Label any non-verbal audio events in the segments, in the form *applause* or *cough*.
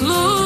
close.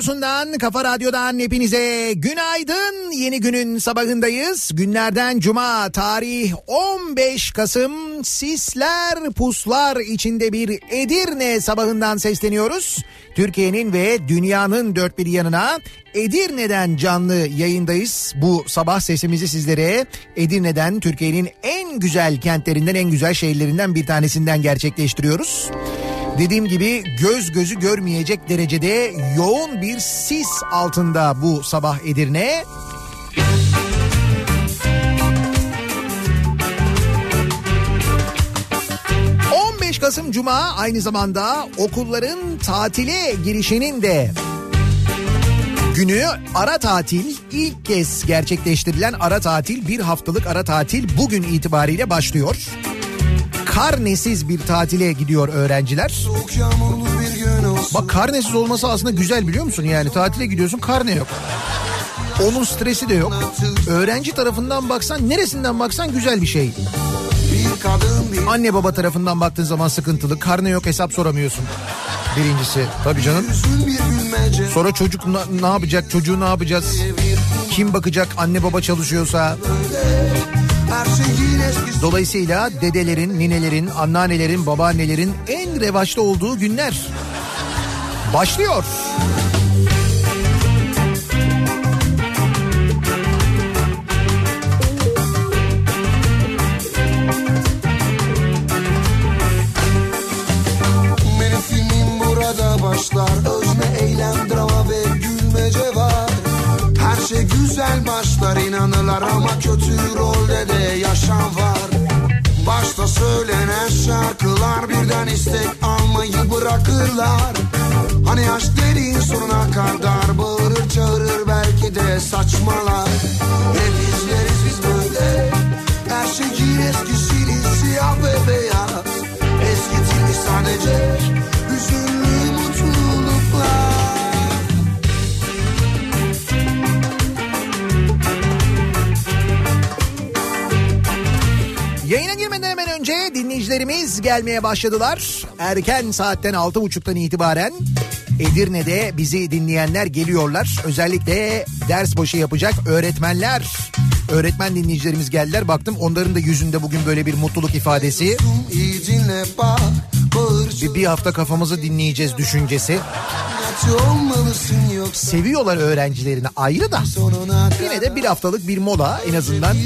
Radyosundan, kafa radyodan hepinize günaydın. Yeni günün sabahındayız. Günlerden cuma tarih 15 Kasım sisler puslar içinde bir Edirne sabahından sesleniyoruz. Türkiye'nin ve dünyanın dört bir yanına Edirne'den canlı yayındayız. Bu sabah sesimizi sizlere Edirne'den Türkiye'nin en güzel kentlerinden en güzel şehirlerinden bir tanesinden gerçekleştiriyoruz. Dediğim gibi göz gözü görmeyecek derecede yoğun bir sis altında bu sabah Edirne. ...15 Kasım Cuma aynı zamanda okulların tatile girişinin de günü ara tatil ilk kez gerçekleştirilen ara tatil bir haftalık ara tatil bugün itibariyle başlıyor. Karnesiz bir tatile gidiyor öğrenciler. Bak karnesiz olması aslında güzel biliyor musun? Yani tatile gidiyorsun karne yok. Onun stresi de yok. Öğrenci tarafından baksan neresinden baksan güzel bir şey. Anne baba tarafından baktığın zaman sıkıntılı. Karne yok hesap soramıyorsun. Birincisi tabii canım. Sonra çocuk ne yapacak çocuğu ne yapacağız? Kim bakacak anne baba çalışıyorsa? Dolayısıyla dedelerin, ninelerin, anneannelerin, babaannelerin en revaçta olduğu günler başlıyor. Benim filmim burada başlar, özne eylem Arkadaşlar inanırlar ama kötü rolde de yaşam var. Başta söylenen şarkılar birden istek almayı bırakırlar. Hani aşk dediğin sonuna kadar bağırır çağırır belki de saçmalar. Hep izleriz biz böyle her şeyin eskisini siyah ve beyaz. Eskitilmiş sadece Yayına girmeden hemen önce dinleyicilerimiz gelmeye başladılar. Erken saatten 6.30'dan itibaren Edirne'de bizi dinleyenler geliyorlar. Özellikle ders başı yapacak öğretmenler. Öğretmen dinleyicilerimiz geldiler. Baktım onların da yüzünde bugün böyle bir mutluluk ifadesi. Bir, bir hafta kafamızı dinleyeceğiz düşüncesi. Seviyorlar öğrencilerini ayrı da. Yine de bir haftalık bir mola en azından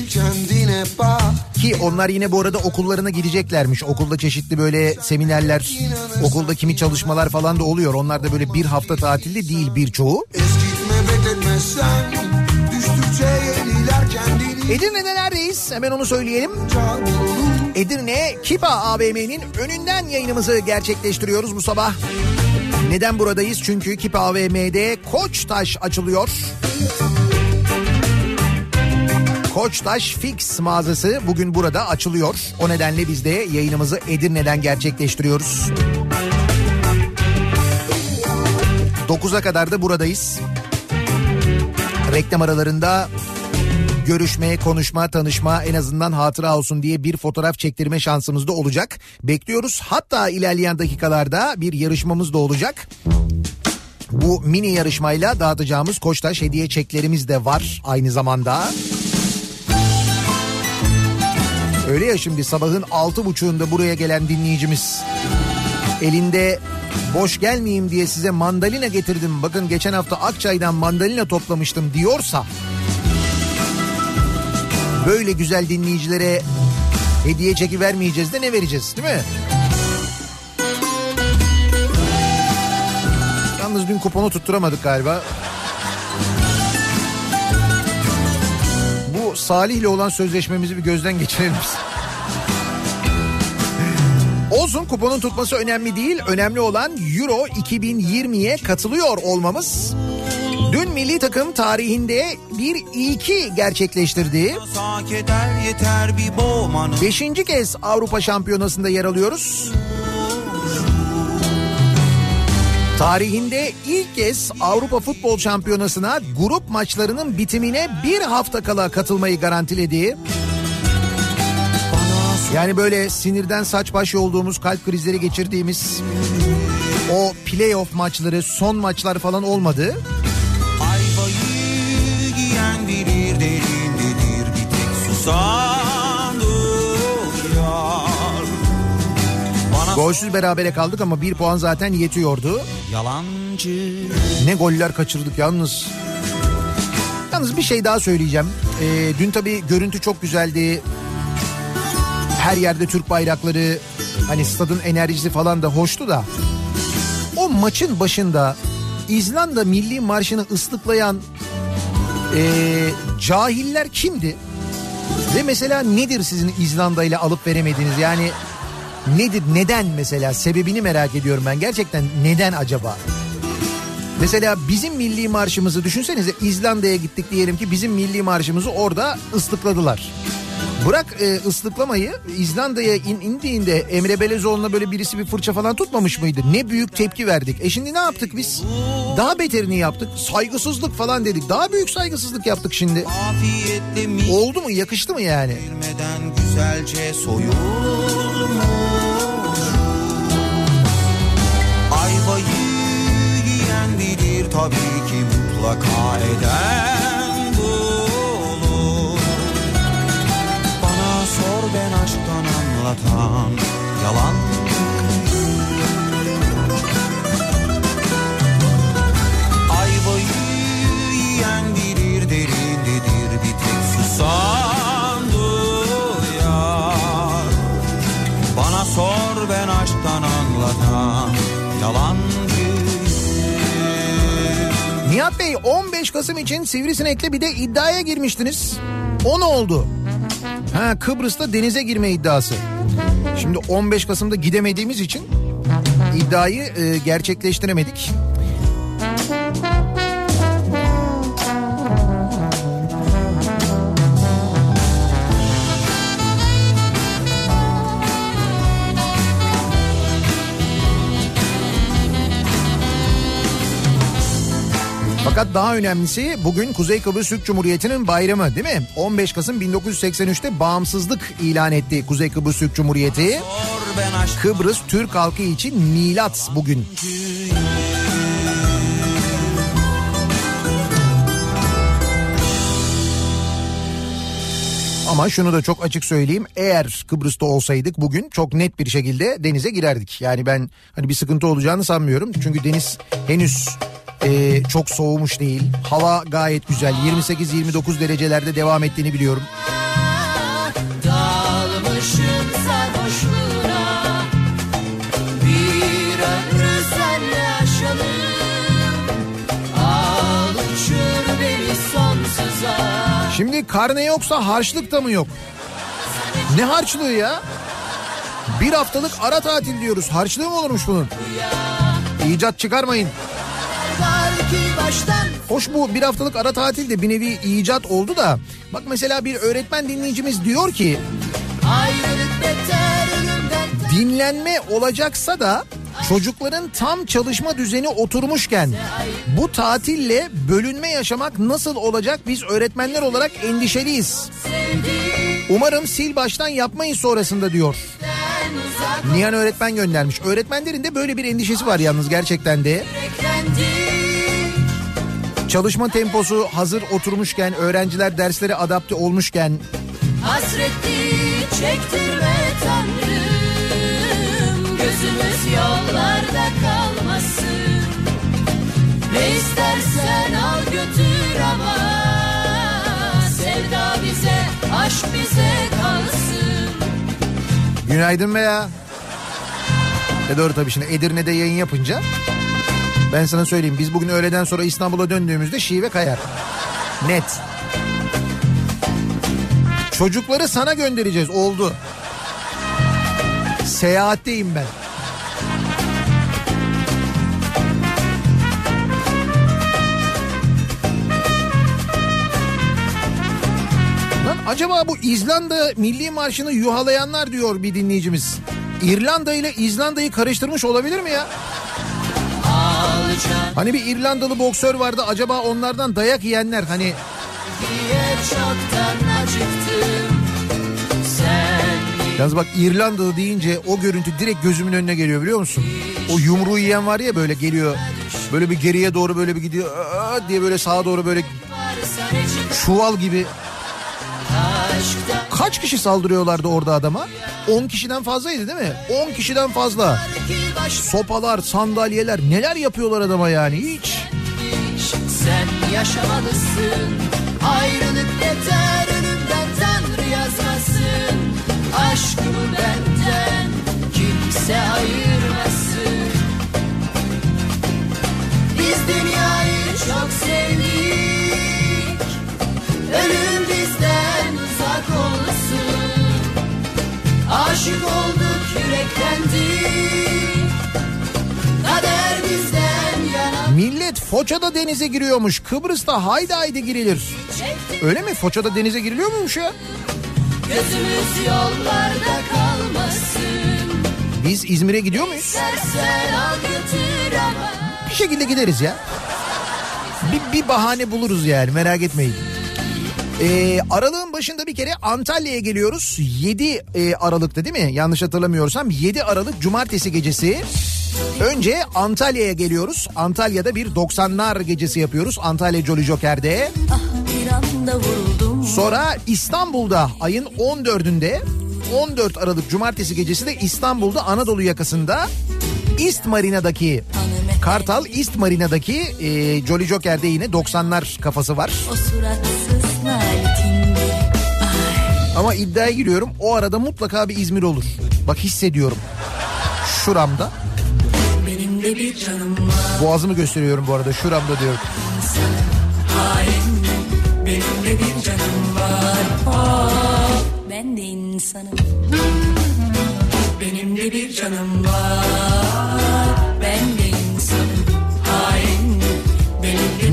Ki onlar yine bu arada okullarına gideceklermiş. Okulda çeşitli böyle seminerler, okulda kimi çalışmalar falan da oluyor. Onlar da böyle bir hafta tatilde değil birçoğu. Eskitme bekletme sen Düştükçe yeniler kendini Edirne'de neredeyiz? Hemen onu söyleyelim. Edirne Kipa AVM'nin önünden yayınımızı gerçekleştiriyoruz bu sabah. Neden buradayız? Çünkü Kipa AVM'de Koçtaş açılıyor. Koçtaş Fix mağazası bugün burada açılıyor. O nedenle biz de yayınımızı Edirne'den gerçekleştiriyoruz. 9'a kadar da buradayız. Reklam aralarında görüşme, konuşma, tanışma en azından hatıra olsun diye bir fotoğraf çektirme şansımız da olacak. Bekliyoruz. Hatta ilerleyen dakikalarda bir yarışmamız da olacak. Bu mini yarışmayla dağıtacağımız Koçtaş hediye çeklerimiz de var aynı zamanda. Öyle ya şimdi sabahın altı buçuğunda buraya gelen dinleyicimiz elinde boş gelmeyeyim diye size mandalina getirdim. Bakın geçen hafta Akçay'dan mandalina toplamıştım diyorsa böyle güzel dinleyicilere hediye çeki vermeyeceğiz de ne vereceğiz değil mi? Yalnız dün kuponu tutturamadık galiba. Bu Salih'le olan sözleşmemizi bir gözden geçirelim. Olsun kuponun tutması önemli değil. Önemli olan Euro 2020'ye katılıyor olmamız. Dün milli takım tarihinde bir ilki gerçekleştirdi. Beşinci kez Avrupa Şampiyonası'nda yer alıyoruz. Tarihinde ilk kez Avrupa Futbol Şampiyonası'na grup maçlarının bitimine bir hafta kala katılmayı garantiledi. Yani böyle sinirden saç baş olduğumuz, kalp krizleri geçirdiğimiz o playoff maçları, son maçlar falan olmadı. Golsüz berabere kaldık ama bir puan zaten yetiyordu. yalancı Ne goller kaçırdık yalnız. Yalnız bir şey daha söyleyeceğim. Ee, dün tabii görüntü çok güzeldi. Her yerde Türk bayrakları, hani stadın enerjisi falan da hoştu da. O maçın başında İzlanda Milli Marşı'nı ıslıklayan ee, cahiller kimdi? Ve mesela nedir sizin İzlanda ile alıp veremediğiniz? Yani nedir, neden mesela? Sebebini merak ediyorum ben. Gerçekten neden acaba? Mesela bizim milli marşımızı düşünsenize İzlanda'ya gittik diyelim ki bizim milli marşımızı orada ıslıkladılar. Bırak e, ıslıklamayı İzlanda'ya in, indiğinde Emre Belezoğlu'na böyle birisi bir fırça falan tutmamış mıydı? Ne büyük tepki verdik. E şimdi ne yaptık biz? Daha beterini yaptık. Saygısızlık falan dedik. Daha büyük saygısızlık yaptık şimdi. Oldu mu yakıştı mı yani? güzelce soyulmuş. Ayvayı yiyen bilir tabii ki mutlaka eden anlatan yalan Nihat Bey 15 Kasım için Sivrisinek'le bir de iddiaya girmiştiniz. O ne oldu? Ha Kıbrıs'ta denize girme iddiası. Şimdi 15 Kasım'da gidemediğimiz için iddiayı e, gerçekleştiremedik. Fakat daha önemlisi bugün Kuzey Kıbrıs Türk Cumhuriyeti'nin bayramı değil mi? 15 Kasım 1983'te bağımsızlık ilan etti Kuzey Kıbrıs Türk Cumhuriyeti. Kıbrıs Türk halkı için milat bugün. Ama şunu da çok açık söyleyeyim. Eğer Kıbrıs'ta olsaydık bugün çok net bir şekilde denize girerdik. Yani ben hani bir sıkıntı olacağını sanmıyorum. Çünkü deniz henüz e, çok soğumuş değil. Hava gayet güzel. 28-29 derecelerde devam ettiğini biliyorum. Şimdi karne yoksa harçlık da mı yok? Ne harçlığı ya? Bir haftalık ara tatil diyoruz. Harçlığı mı olurmuş bunun? İcat çıkarmayın. Hoş bu bir haftalık ara tatil de bir nevi icat oldu da. Bak mesela bir öğretmen dinleyicimiz diyor ki dinlenme olacaksa da çocukların tam çalışma düzeni oturmuşken bu tatille bölünme yaşamak nasıl olacak biz öğretmenler olarak endişeliyiz. Umarım sil baştan yapmayın sonrasında diyor. Nihan öğretmen göndermiş. Öğretmenlerin de böyle bir endişesi var yalnız gerçekten de. Çalışma temposu hazır oturmuşken, öğrenciler derslere adapte olmuşken Hasretli çektirme Tanrım Gözümüz yollarda kalmasın Ne istersen al götür ama Sevda aşk bize kalsın Günaydın be ya. E doğru tabii şimdi Edirne'de yayın yapınca ben sana söyleyeyim biz bugün öğleden sonra İstanbul'a döndüğümüzde şive kayar. Net. Çocukları sana göndereceğiz oldu. Seyahatteyim ben. Acaba bu İzlanda milli marşını yuhalayanlar diyor bir dinleyicimiz. İrlanda ile İzlanda'yı karıştırmış olabilir mi ya? Hani bir İrlandalı boksör vardı acaba onlardan dayak yiyenler hani Yalnız bak İrlandalı deyince o görüntü direkt gözümün önüne geliyor biliyor musun? O yumruğu yiyen var ya böyle geliyor. Böyle bir geriye doğru böyle bir gidiyor aa diye böyle sağa doğru böyle çuval gibi. Kaç kişi saldırıyorlardı orada adama? 10 kişiden fazlaydı değil mi? 10 kişiden fazla. Sopalar, sandalyeler neler yapıyorlar adama yani hiç. Sen yaşamalısın Ayrılık beter ölümden Tanrı yazmasın Aşkımı benden kimse ayırmasın Biz dünyayı çok sevdik Ölüm bizden uzak olsun Aşık olduk yüreklendik Kader bizden yana Millet Foça'da denize giriyormuş. Kıbrıs'ta haydi haydi girilir. Öyle mi? Foça'da denize giriliyor muymuş ya? Gözümüz yollarda kalmasın Biz İzmir'e gidiyor muyuz? Bir şekilde gideriz ya. Bir, bir bahane buluruz yani merak etmeyin. Ee, aralığın başında bir kere Antalya'ya geliyoruz. 7 e, Aralık'ta değil mi? Yanlış hatırlamıyorsam 7 Aralık Cumartesi gecesi. Önce Antalya'ya geliyoruz. Antalya'da bir 90'lar gecesi yapıyoruz. Antalya Jolly Joker'de. Ah Sonra İstanbul'da ayın 14'ünde 14 Aralık Cumartesi gecesi de İstanbul'da Anadolu yakasında East Marina'daki Kartal East Marina'daki e, Jolly Joker'de yine 90'lar kafası var. O Ama iddiaya giriyorum o arada mutlaka bir İzmir olur. Bak hissediyorum. Şuramda. benim de bir canım var Boğazımı gösteriyorum bu arada şuramda diyorum. sana Benim de bir canım var oh, Ben de insanım Benim de bir canım var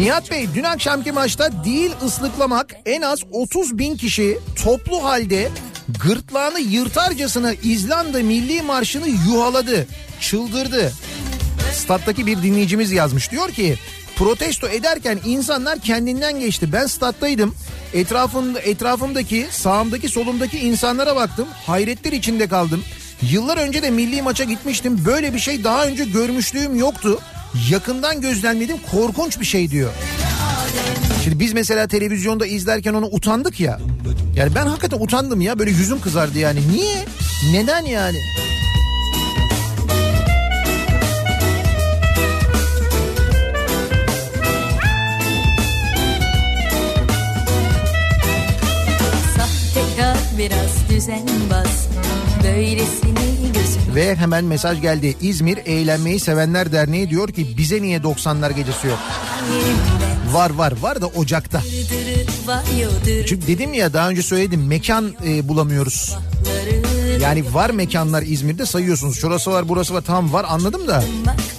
Nihat Bey dün akşamki maçta değil ıslıklamak en az 30 bin kişi toplu halde gırtlağını yırtarcasına İzlanda Milli Marşı'nı yuhaladı, çıldırdı. Stat'taki bir dinleyicimiz yazmış diyor ki protesto ederken insanlar kendinden geçti. Ben stat'taydım. Etrafımda, etrafımdaki sağımdaki solumdaki insanlara baktım. Hayretler içinde kaldım. Yıllar önce de milli maça gitmiştim. Böyle bir şey daha önce görmüşlüğüm yoktu. Yakından gözlemledim korkunç bir şey diyor. Şimdi biz mesela televizyonda izlerken onu utandık ya. Yani ben hakikaten utandım ya böyle yüzüm kızardı yani. Niye? Neden yani? Sahtekar biraz düzenbaz Böylesini gözüm Ve hemen mesaj geldi. İzmir Eğlenmeyi Sevenler Derneği diyor ki bize niye 90'lar gecesi yok? Var var var da Ocak'ta. Çünkü dedim ya daha önce söyledim mekan e, bulamıyoruz. Yani var mekanlar İzmir'de sayıyorsunuz. Şurası var burası var tamam var anladım da.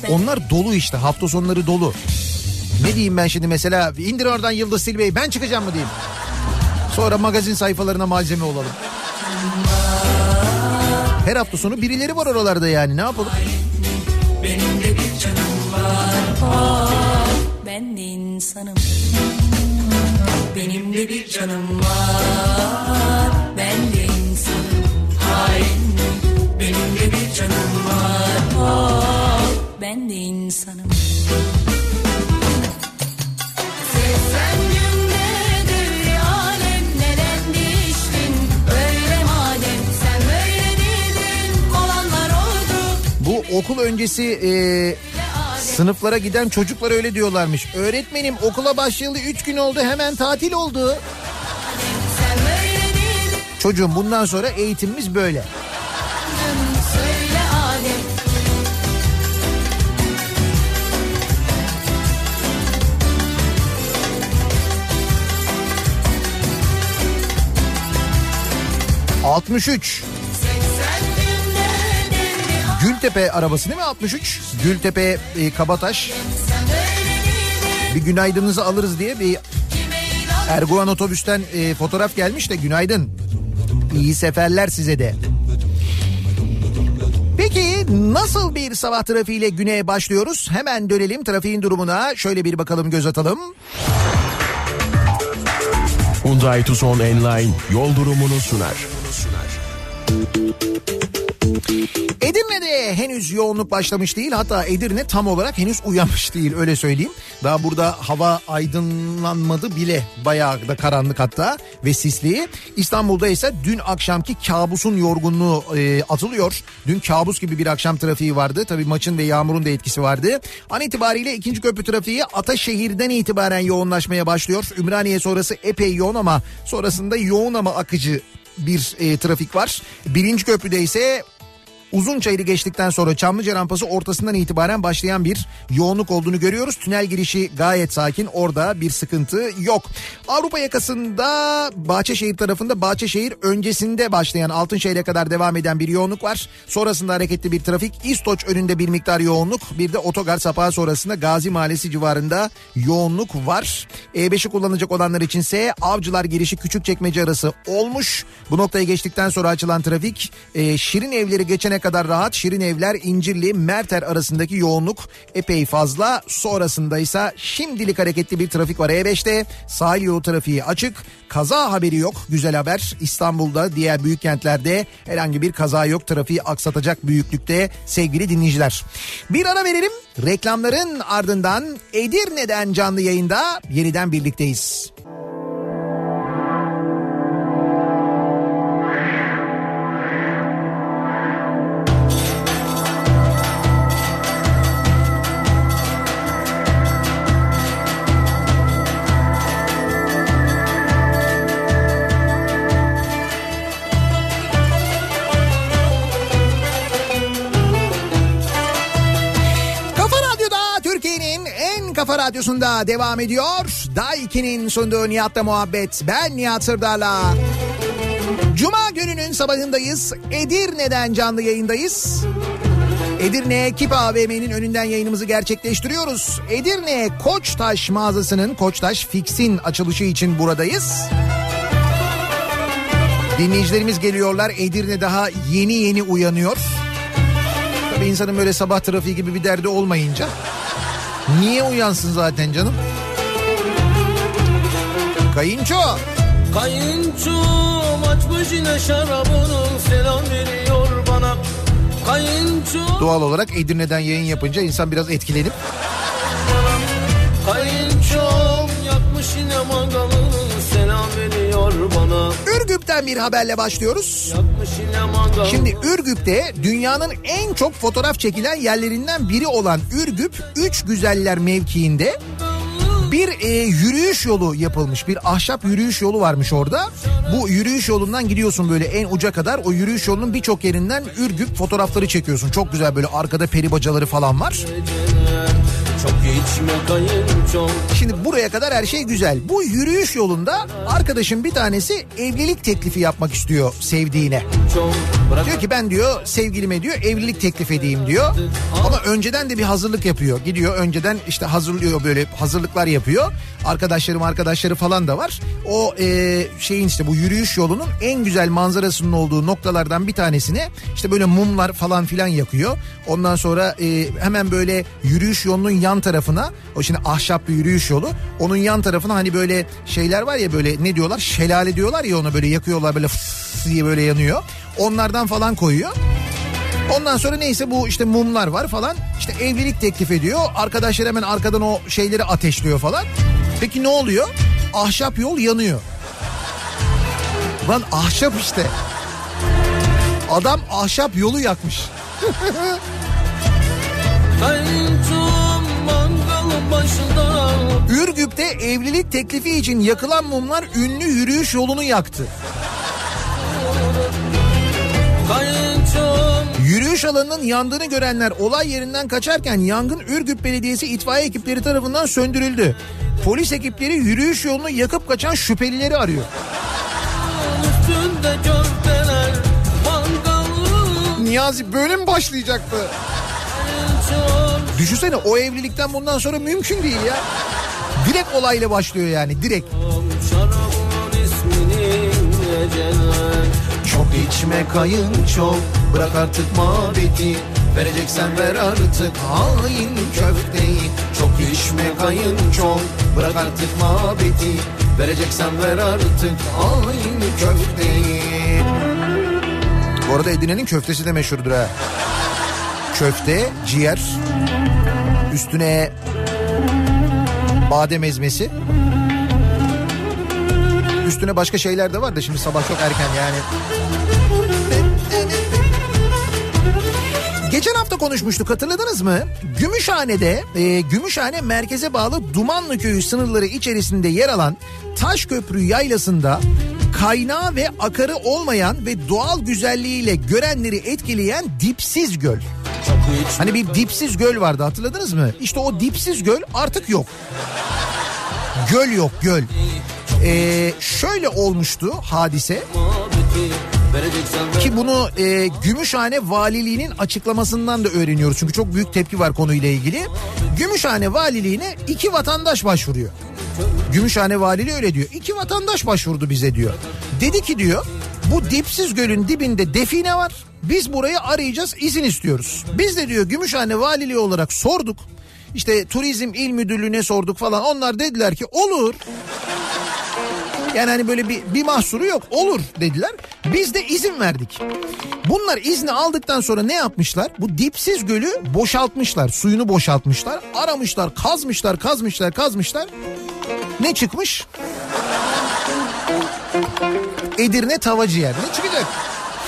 Onlar dolu işte hafta sonları dolu. Ne diyeyim ben şimdi mesela indir oradan Yıldız Silbe'yi ben çıkacağım mı diyeyim. Sonra magazin sayfalarına malzeme olalım. Her hafta sonu birileri var oralarda yani ne yapalım? Benim de bir canım var. Oh, Ben de insanım. Benim de bir canım var. Ben de insanım. Benim de bir canım var. Oh, Ben de insanım okul öncesi e, sınıflara giden çocuklar öyle diyorlarmış. Öğretmenim okula başlayalı 3 gün oldu hemen tatil oldu. Çocuğum bundan sonra eğitimimiz böyle. alem ...63... Gültepe arabası değil mi 63? Gültepe e, Kabataş. Bir günaydınınızı alırız diye bir Erguvan otobüsten e, fotoğraf gelmiş de günaydın. İyi seferler size de. Peki nasıl bir sabah trafiğiyle güne başlıyoruz? Hemen dönelim trafiğin durumuna. Şöyle bir bakalım göz atalım. Hyundai Tucson Enline yol durumunu sunar. Edirne'de henüz yoğunluk başlamış değil. Hatta Edirne tam olarak henüz uyanmış değil öyle söyleyeyim. Daha burada hava aydınlanmadı bile. Bayağı da karanlık hatta ve sisli. İstanbul'da ise dün akşamki kabusun yorgunluğu e, atılıyor. Dün kabus gibi bir akşam trafiği vardı. Tabii maçın ve yağmurun da etkisi vardı. An itibariyle ikinci köprü trafiği Ataşehir'den itibaren yoğunlaşmaya başlıyor. Ümraniye sonrası epey yoğun ama sonrasında yoğun ama akıcı bir e, trafik var. Birinci köprüde ise Uzunçayır'ı geçtikten sonra Çamlıca rampası ortasından itibaren başlayan bir yoğunluk olduğunu görüyoruz. Tünel girişi gayet sakin. Orada bir sıkıntı yok. Avrupa yakasında Bahçeşehir tarafında Bahçeşehir öncesinde başlayan Altınşehir'e kadar devam eden bir yoğunluk var. Sonrasında hareketli bir trafik. İstoç önünde bir miktar yoğunluk. Bir de otogar sapağı sonrasında Gazi Mahallesi civarında yoğunluk var. E5'i kullanacak olanlar içinse Avcılar girişi Küçükçekmece arası olmuş. Bu noktaya geçtikten sonra açılan trafik e, Şirin evleri geçene kadar rahat. Şirin evler İncirli Merter arasındaki yoğunluk epey fazla. Sonrasında ise şimdilik hareketli bir trafik var E5'te. Sahil yolu trafiği açık. Kaza haberi yok. Güzel haber. İstanbul'da diğer büyük kentlerde herhangi bir kaza yok. Trafiği aksatacak büyüklükte sevgili dinleyiciler. Bir ara verelim. Reklamların ardından Edirne'den canlı yayında yeniden birlikteyiz. Radyosu'nda devam ediyor. Daiki'nin sunduğu Nihat'la muhabbet. Ben Nihat Sırdar'la. Cuma gününün sabahındayız. Edirne'den canlı yayındayız. Edirne Kip AVM'nin önünden yayınımızı gerçekleştiriyoruz. Edirne Koçtaş mağazasının Koçtaş Fix'in açılışı için buradayız. Dinleyicilerimiz geliyorlar. Edirne daha yeni yeni uyanıyor. Tabii insanın böyle sabah trafiği gibi bir derdi olmayınca. Niye uyansın zaten canım? Kayınço. Kayınçom açmış yine şarabını selam veriyor bana. Kayınçom, Doğal olarak Edirne'den yayın yapınca insan biraz etkilenip Ürgüp'ten bir haberle başlıyoruz. Şimdi Ürgüp'te dünyanın en çok fotoğraf çekilen yerlerinden biri olan Ürgüp Üç Güzeller mevkiinde bir e, yürüyüş yolu yapılmış. Bir ahşap yürüyüş yolu varmış orada. Bu yürüyüş yolundan gidiyorsun böyle en uca kadar. O yürüyüş yolunun birçok yerinden Ürgüp fotoğrafları çekiyorsun. Çok güzel böyle arkada peri bacaları falan var. Çok içme kayınçom. Şimdi buraya kadar her şey güzel. Bu yürüyüş yolunda arkadaşın bir tanesi evlilik teklifi yapmak istiyor sevdiğine. Diyor ki ben diyor sevgilime diyor evlilik teklif edeyim diyor. Ama önceden de bir hazırlık yapıyor. Gidiyor önceden işte hazırlıyor böyle hazırlıklar yapıyor. Arkadaşlarım arkadaşları falan da var. O e, şeyin işte bu yürüyüş yolunun en güzel manzarasının olduğu noktalardan bir tanesine işte böyle mumlar falan filan yakıyor. Ondan sonra e, hemen böyle yürüyüş yolunun yan tarafına o şimdi ahşap bir yürüyüş yolu. Onun yan tarafına hani böyle şeyler var ya böyle ne diyorlar şelale diyorlar ya ona böyle yakıyorlar böyle fıs diye böyle yanıyor. Onlardan falan koyuyor. Ondan sonra neyse bu işte mumlar var falan. İşte evlilik teklif ediyor. Arkadaşlar hemen arkadan o şeyleri ateşliyor falan. Peki ne oluyor? Ahşap yol yanıyor. Lan ahşap işte. Adam ahşap yolu yakmış. Ürgüp'te evlilik teklifi için yakılan mumlar ünlü yürüyüş yolunu yaktı. Yürüyüş alanının yandığını görenler olay yerinden kaçarken yangın Ürgüp Belediyesi itfaiye ekipleri tarafından söndürüldü. Polis ekipleri yürüyüş yolunu yakıp kaçan şüphelileri arıyor. Niyazi böyle mi başlayacaktı? Düşünsene o evlilikten bundan sonra mümkün değil ya. Direkt olayla başlıyor yani direkt. Çok içme kayınço bırak artık muhabbeti Vereceksen ver artık hain köfteyi Çok içme kayınço bırak artık muhabbeti Vereceksen ver artık hain köfteyi Bu arada Edirne'nin köftesi de meşhurdur ha. Köfte, ciğer, üstüne badem ezmesi. Üstüne başka şeyler de var da şimdi sabah çok erken yani. Geçen hafta konuşmuştuk hatırladınız mı? Gümüşhane'de, e, Gümüşhane merkeze bağlı Dumanlı Köyü sınırları içerisinde yer alan Taşköprü Yaylası'nda kaynağı ve akarı olmayan ve doğal güzelliğiyle görenleri etkileyen dipsiz göl. Hani bir dipsiz göl vardı hatırladınız mı? İşte o dipsiz göl artık yok. Göl yok göl. Ee, şöyle olmuştu hadise ki bunu e, Gümüşhane Valiliğinin açıklamasından da öğreniyoruz. Çünkü çok büyük tepki var konuyla ilgili. Gümüşhane Valiliğine iki vatandaş başvuruyor. Gümüşhane Valiliği öyle diyor. İki vatandaş başvurdu bize diyor. Dedi ki diyor bu dipsiz gölün dibinde define var. Biz burayı arayacağız izin istiyoruz. Biz de diyor Gümüşhane Valiliği olarak sorduk. İşte turizm il müdürlüğüne sorduk falan. Onlar dediler ki olur. Yani hani böyle bir, bir mahsuru yok olur dediler. Biz de izin verdik. Bunlar izni aldıktan sonra ne yapmışlar? Bu dipsiz gölü boşaltmışlar. Suyunu boşaltmışlar. Aramışlar, kazmışlar, kazmışlar, kazmışlar. Ne çıkmış? Edirne tavacı yer. Ne çıkacak?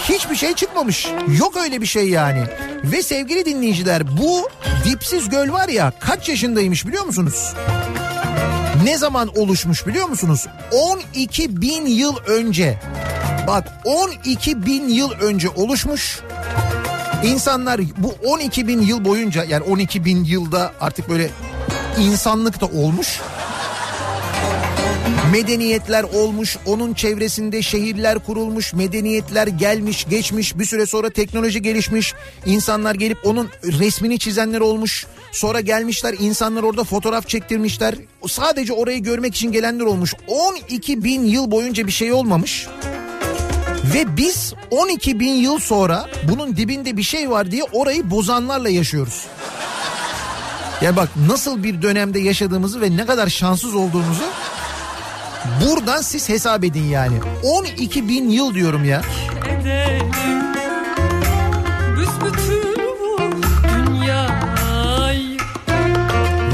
Hiçbir şey çıkmamış. Yok öyle bir şey yani. Ve sevgili dinleyiciler bu dipsiz göl var ya kaç yaşındaymış biliyor musunuz? Ne zaman oluşmuş biliyor musunuz? 12 bin yıl önce. Bak 12 bin yıl önce oluşmuş. İnsanlar bu 12 bin yıl boyunca yani 12 bin yılda artık böyle insanlık da olmuş. Medeniyetler olmuş, onun çevresinde şehirler kurulmuş, medeniyetler gelmiş, geçmiş, bir süre sonra teknoloji gelişmiş. İnsanlar gelip onun resmini çizenler olmuş. Sonra gelmişler, insanlar orada fotoğraf çektirmişler. Sadece orayı görmek için gelenler olmuş. 12 bin yıl boyunca bir şey olmamış. Ve biz 12 bin yıl sonra bunun dibinde bir şey var diye orayı bozanlarla yaşıyoruz. Yani bak nasıl bir dönemde yaşadığımızı ve ne kadar şanssız olduğumuzu buradan siz hesap edin yani. 12 bin yıl diyorum ya.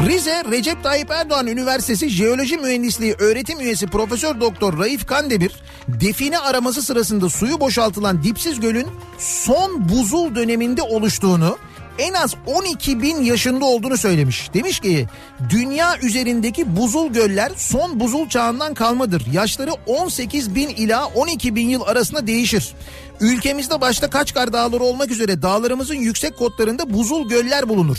Rize Recep Tayyip Erdoğan Üniversitesi Jeoloji Mühendisliği öğretim üyesi Profesör Doktor Raif Kandemir define araması sırasında suyu boşaltılan dipsiz gölün son buzul döneminde oluştuğunu en az 12 bin yaşında olduğunu söylemiş. Demiş ki dünya üzerindeki buzul göller son buzul çağından kalmadır. Yaşları 18 bin ila 12 bin yıl arasında değişir. Ülkemizde başta Kaçkar Dağları olmak üzere dağlarımızın yüksek kotlarında buzul göller bulunur.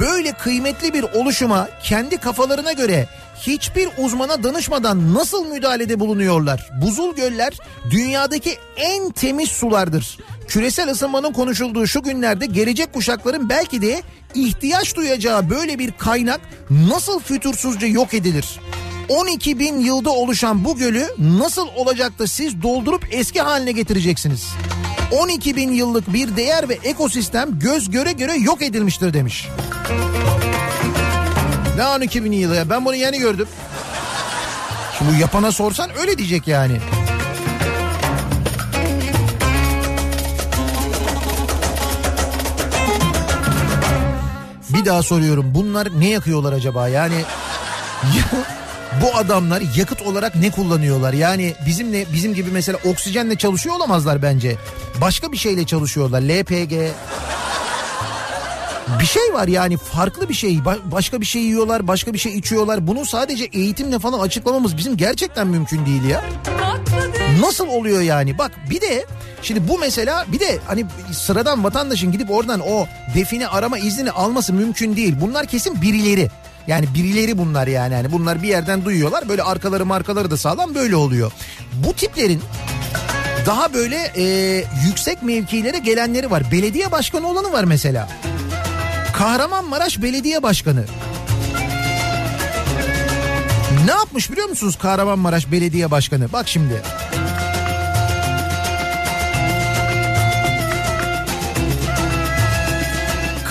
Böyle kıymetli bir oluşuma kendi kafalarına göre hiçbir uzmana danışmadan nasıl müdahalede bulunuyorlar? Buzul göller dünyadaki en temiz sulardır. Küresel ısınmanın konuşulduğu şu günlerde gelecek kuşakların belki de ihtiyaç duyacağı böyle bir kaynak nasıl fütursuzca yok edilir? 12 bin yılda oluşan bu gölü nasıl olacak da siz doldurup eski haline getireceksiniz? 12 bin yıllık bir değer ve ekosistem göz göre göre yok edilmiştir demiş. Ne 12 bin yılı ya? Ben bunu yeni gördüm. Şimdi bu yapana sorsan öyle diyecek yani. Bir daha soruyorum. Bunlar ne yakıyorlar acaba? Yani bu adamlar yakıt olarak ne kullanıyorlar? Yani bizimle bizim gibi mesela oksijenle çalışıyor olamazlar bence. Başka bir şeyle çalışıyorlar. LPG bir şey var yani farklı bir şey Ba- başka bir şey yiyorlar başka bir şey içiyorlar bunu sadece eğitimle falan açıklamamız bizim gerçekten mümkün değil ya. Nasıl oluyor yani? Bak bir de şimdi bu mesela bir de hani sıradan vatandaşın gidip oradan o define arama iznini alması mümkün değil. Bunlar kesin birileri. Yani birileri bunlar yani. yani bunlar bir yerden duyuyorlar. Böyle arkaları markaları da sağlam böyle oluyor. Bu tiplerin daha böyle e, yüksek mevkilere gelenleri var. Belediye başkanı olanı var mesela. Kahramanmaraş Belediye Başkanı. Ne yapmış biliyor musunuz Kahramanmaraş Belediye Başkanı? Bak şimdi.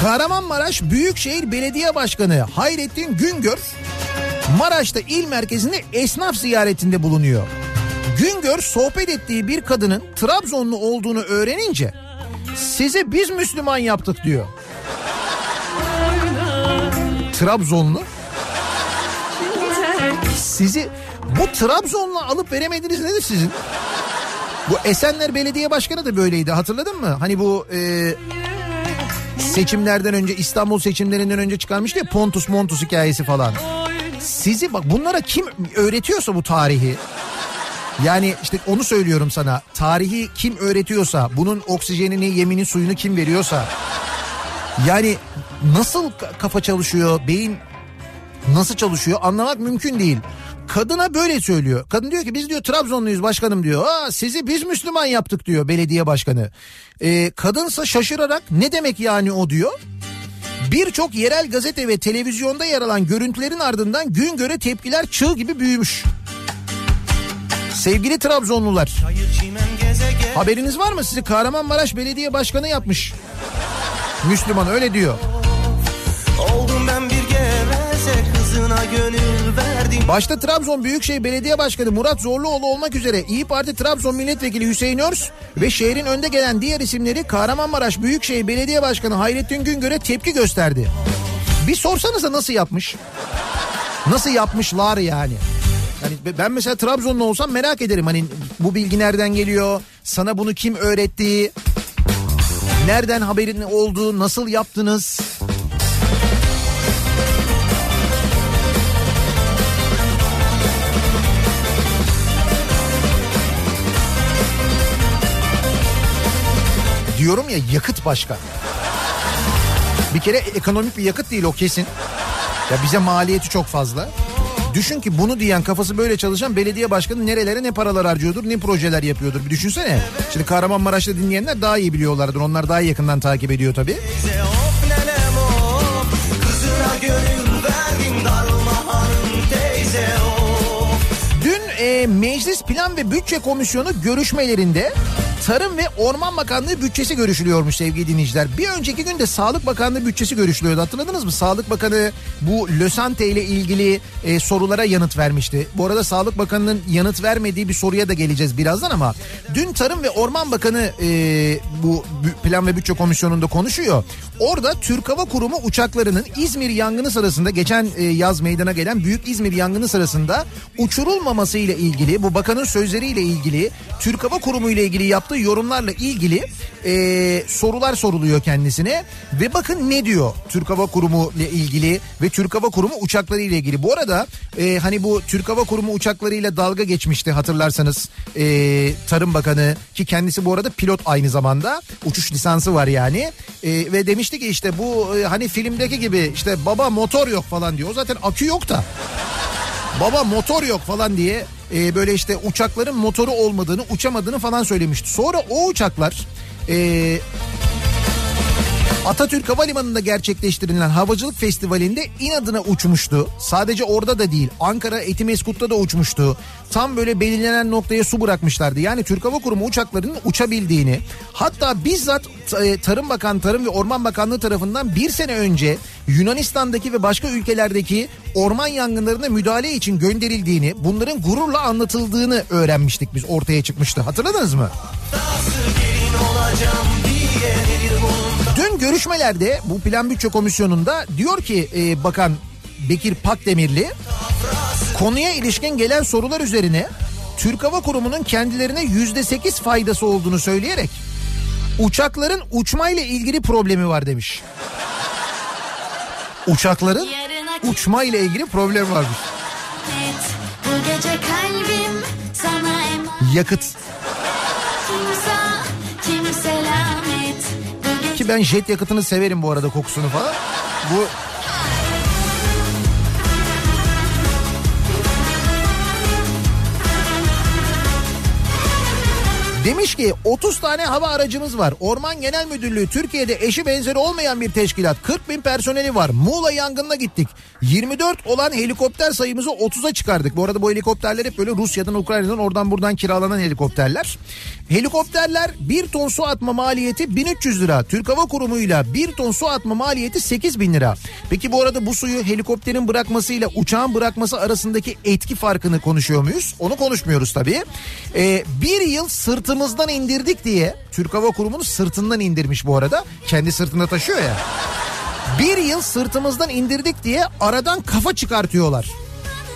Kahramanmaraş Büyükşehir Belediye Başkanı Hayrettin Güngör Maraş'ta il merkezinde esnaf ziyaretinde bulunuyor. Güngör sohbet ettiği bir kadının Trabzonlu olduğunu öğrenince sizi biz Müslüman yaptık diyor. Trabzonlu sizi bu Trabzon'la alıp veremediniz nedir sizin? Bu Esenler Belediye Başkanı da böyleydi hatırladın mı? Hani bu e, seçimlerden önce İstanbul seçimlerinden önce çıkarmıştı ya Pontus Montus hikayesi falan. Sizi bak bunlara kim öğretiyorsa bu tarihi yani işte onu söylüyorum sana tarihi kim öğretiyorsa bunun oksijenini yemini suyunu kim veriyorsa yani nasıl ka- kafa çalışıyor beyin nasıl çalışıyor anlamak mümkün değil. Kadına böyle söylüyor. Kadın diyor ki biz diyor Trabzonluyuz başkanım diyor. Aa, sizi biz Müslüman yaptık diyor belediye başkanı. Ee, kadınsa şaşırarak ne demek yani o diyor. Birçok yerel gazete ve televizyonda yer alan görüntülerin ardından gün göre tepkiler çığ gibi büyümüş. Sevgili Trabzonlular haberiniz var mı sizi Kahramanmaraş Belediye Başkanı yapmış. Müslüman öyle diyor. Başta Trabzon Büyükşehir Belediye Başkanı Murat Zorluoğlu olmak üzere İyi Parti Trabzon Milletvekili Hüseyin Örs ve şehrin önde gelen diğer isimleri Kahramanmaraş Büyükşehir Belediye Başkanı Hayrettin Güngör'e tepki gösterdi. Bir sorsanıza nasıl yapmış? Nasıl yapmışlar yani? Yani ben mesela Trabzonlu olsam merak ederim hani bu bilgi nereden geliyor? Sana bunu kim öğretti? Nereden haberin oldu? Nasıl yaptınız? Diyorum ya yakıt başka. Bir kere ekonomik bir yakıt değil o kesin. Ya bize maliyeti çok fazla. Düşün ki bunu diyen kafası böyle çalışan belediye başkanı nerelere ne paralar harcıyordur ne projeler yapıyordur bir düşünsene. Şimdi Kahramanmaraş'ta dinleyenler daha iyi biliyorlardır onlar daha yakından takip ediyor tabii. Dün e, Meclis Plan ve Bütçe Komisyonu görüşmelerinde Tarım ve Orman Bakanlığı bütçesi görüşülüyormuş sevgili dinleyiciler. Bir önceki gün de Sağlık Bakanlığı bütçesi görüşülüyordu hatırladınız mı? Sağlık Bakanı bu Lösante ile ilgili e, sorulara yanıt vermişti. Bu arada Sağlık Bakanı'nın yanıt vermediği bir soruya da geleceğiz birazdan ama dün Tarım ve Orman Bakanı e, bu Plan ve Bütçe Komisyonu'nda konuşuyor. Orada Türk Hava Kurumu uçaklarının İzmir yangını sırasında geçen e, yaz meydana gelen büyük İzmir yangını sırasında uçurulmaması ile ilgili bu bakanın sözleriyle ilgili Türk Hava Kurumu ile ilgili yaptığı yorumlarla ilgili e, sorular soruluyor kendisine ve bakın ne diyor Türk Hava Kurumu ile ilgili ve Türk Hava Kurumu uçakları ile ilgili. Bu arada e, hani bu Türk Hava Kurumu uçaklarıyla dalga geçmişti hatırlarsanız e, Tarım Bakanı ki kendisi bu arada pilot aynı zamanda uçuş lisansı var yani E, ve demişti ki işte bu e, hani filmdeki gibi işte baba motor yok falan diyor. Zaten akü yok da baba motor yok falan diye e, böyle işte uçakların motoru olmadığını uçamadığını falan söylemişti. Sonra o uçaklar e, Atatürk Havalimanı'nda gerçekleştirilen havacılık festivalinde inadına uçmuştu. Sadece orada da değil Ankara Etimeskut'ta da uçmuştu. Tam böyle belirlenen noktaya su bırakmışlardı. Yani Türk Hava Kurumu uçaklarının uçabildiğini hatta bizzat e, Tarım Bakan Tarım ve Orman Bakanlığı tarafından bir sene önce Yunanistan'daki ve başka ülkelerdeki orman yangınlarına müdahale için gönderildiğini bunların gururla anlatıldığını öğrenmiştik biz ortaya çıkmıştı. Hatırladınız mı? Dün görüşmelerde bu plan bütçe komisyonunda diyor ki e, bakan Bekir Pakdemirli konuya ilişkin gelen sorular üzerine Türk Hava Kurumu'nun kendilerine yüzde sekiz faydası olduğunu söyleyerek uçakların uçmayla ilgili problemi var demiş. Uçakların uçma ile ilgili problem varmış. Yakıt ki ben jet yakıtını severim bu arada kokusunu falan. Bu Demiş ki 30 tane hava aracımız var. Orman Genel Müdürlüğü Türkiye'de eşi benzeri olmayan bir teşkilat. 40 bin personeli var. Muğla yangınına gittik. 24 olan helikopter sayımızı 30'a çıkardık. Bu arada bu helikopterler hep böyle Rusya'dan Ukrayna'dan oradan buradan kiralanan helikopterler. Helikopterler 1 ton su atma maliyeti 1300 lira. Türk Hava Kurumu'yla 1 ton su atma maliyeti 8 bin lira. Peki bu arada bu suyu helikopterin bırakmasıyla uçağın bırakması arasındaki etki farkını konuşuyor muyuz? Onu konuşmuyoruz tabii. Ee, bir yıl sırtımızdan indirdik diye Türk Hava Kurumu'nu sırtından indirmiş bu arada. Kendi sırtında taşıyor ya. Bir yıl sırtımızdan indirdik diye aradan kafa çıkartıyorlar.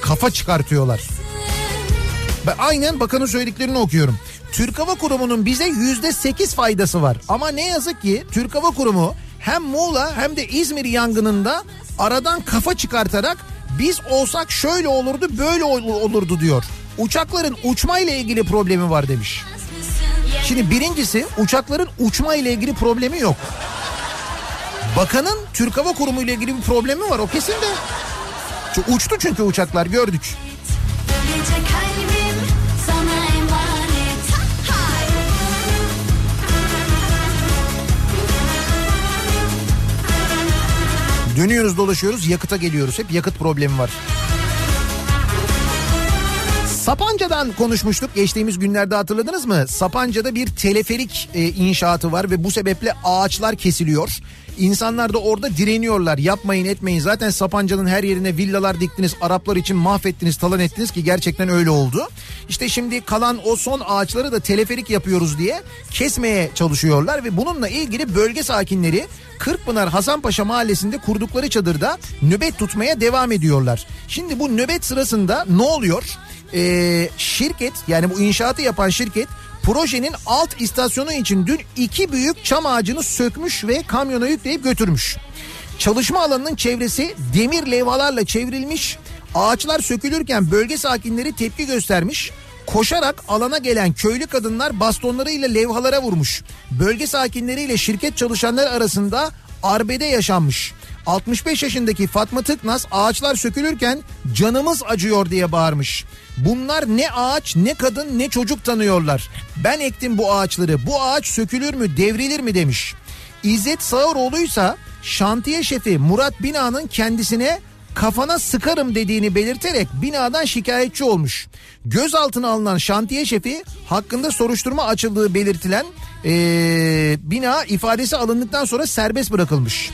Kafa çıkartıyorlar. Ben aynen bakanın söylediklerini okuyorum. Türk Hava Kurumu'nun bize yüzde sekiz faydası var. Ama ne yazık ki Türk Hava Kurumu hem Muğla hem de İzmir yangınında aradan kafa çıkartarak biz olsak şöyle olurdu böyle ol- olurdu diyor. Uçakların uçma ile ilgili problemi var demiş. Şimdi birincisi uçakların uçma ile ilgili problemi yok. Bakanın Türk Hava Kurumu ile ilgili bir problemi var o kesin de. Uçtu çünkü uçaklar gördük. Dönüyoruz dolaşıyoruz yakıta geliyoruz. Hep yakıt problemi var. Sapanca'dan konuşmuştuk geçtiğimiz günlerde hatırladınız mı? Sapanca'da bir teleferik e, inşaatı var ve bu sebeple ağaçlar kesiliyor. İnsanlar da orada direniyorlar. Yapmayın etmeyin. Zaten Sapanca'nın her yerine villalar diktiniz. Araplar için mahvettiniz, talan ettiniz ki gerçekten öyle oldu. İşte şimdi kalan o son ağaçları da teleferik yapıyoruz diye kesmeye çalışıyorlar ve bununla ilgili bölge sakinleri Kırkpınar Hasanpaşa mahallesinde kurdukları çadırda nöbet tutmaya devam ediyorlar. Şimdi bu nöbet sırasında ne oluyor? Ee, şirket yani bu inşaatı yapan şirket projenin alt istasyonu için dün iki büyük çam ağacını sökmüş ve kamyona yükleyip götürmüş. Çalışma alanının çevresi demir levhalarla çevrilmiş. Ağaçlar sökülürken bölge sakinleri tepki göstermiş. Koşarak alana gelen köylü kadınlar bastonlarıyla levhalara vurmuş. Bölge sakinleriyle şirket çalışanları arasında arbede yaşanmış. 65 yaşındaki Fatma Tıknaz ağaçlar sökülürken canımız acıyor diye bağırmış. Bunlar ne ağaç ne kadın ne çocuk tanıyorlar. Ben ektim bu ağaçları. Bu ağaç sökülür mü devrilir mi demiş. İzzet Sağıroğlu'ysa şantiye şefi Murat Bina'nın kendisine kafana sıkarım dediğini belirterek binadan şikayetçi olmuş. Gözaltına alınan şantiye şefi hakkında soruşturma açıldığı belirtilen ee, bina ifadesi alındıktan sonra serbest bırakılmış.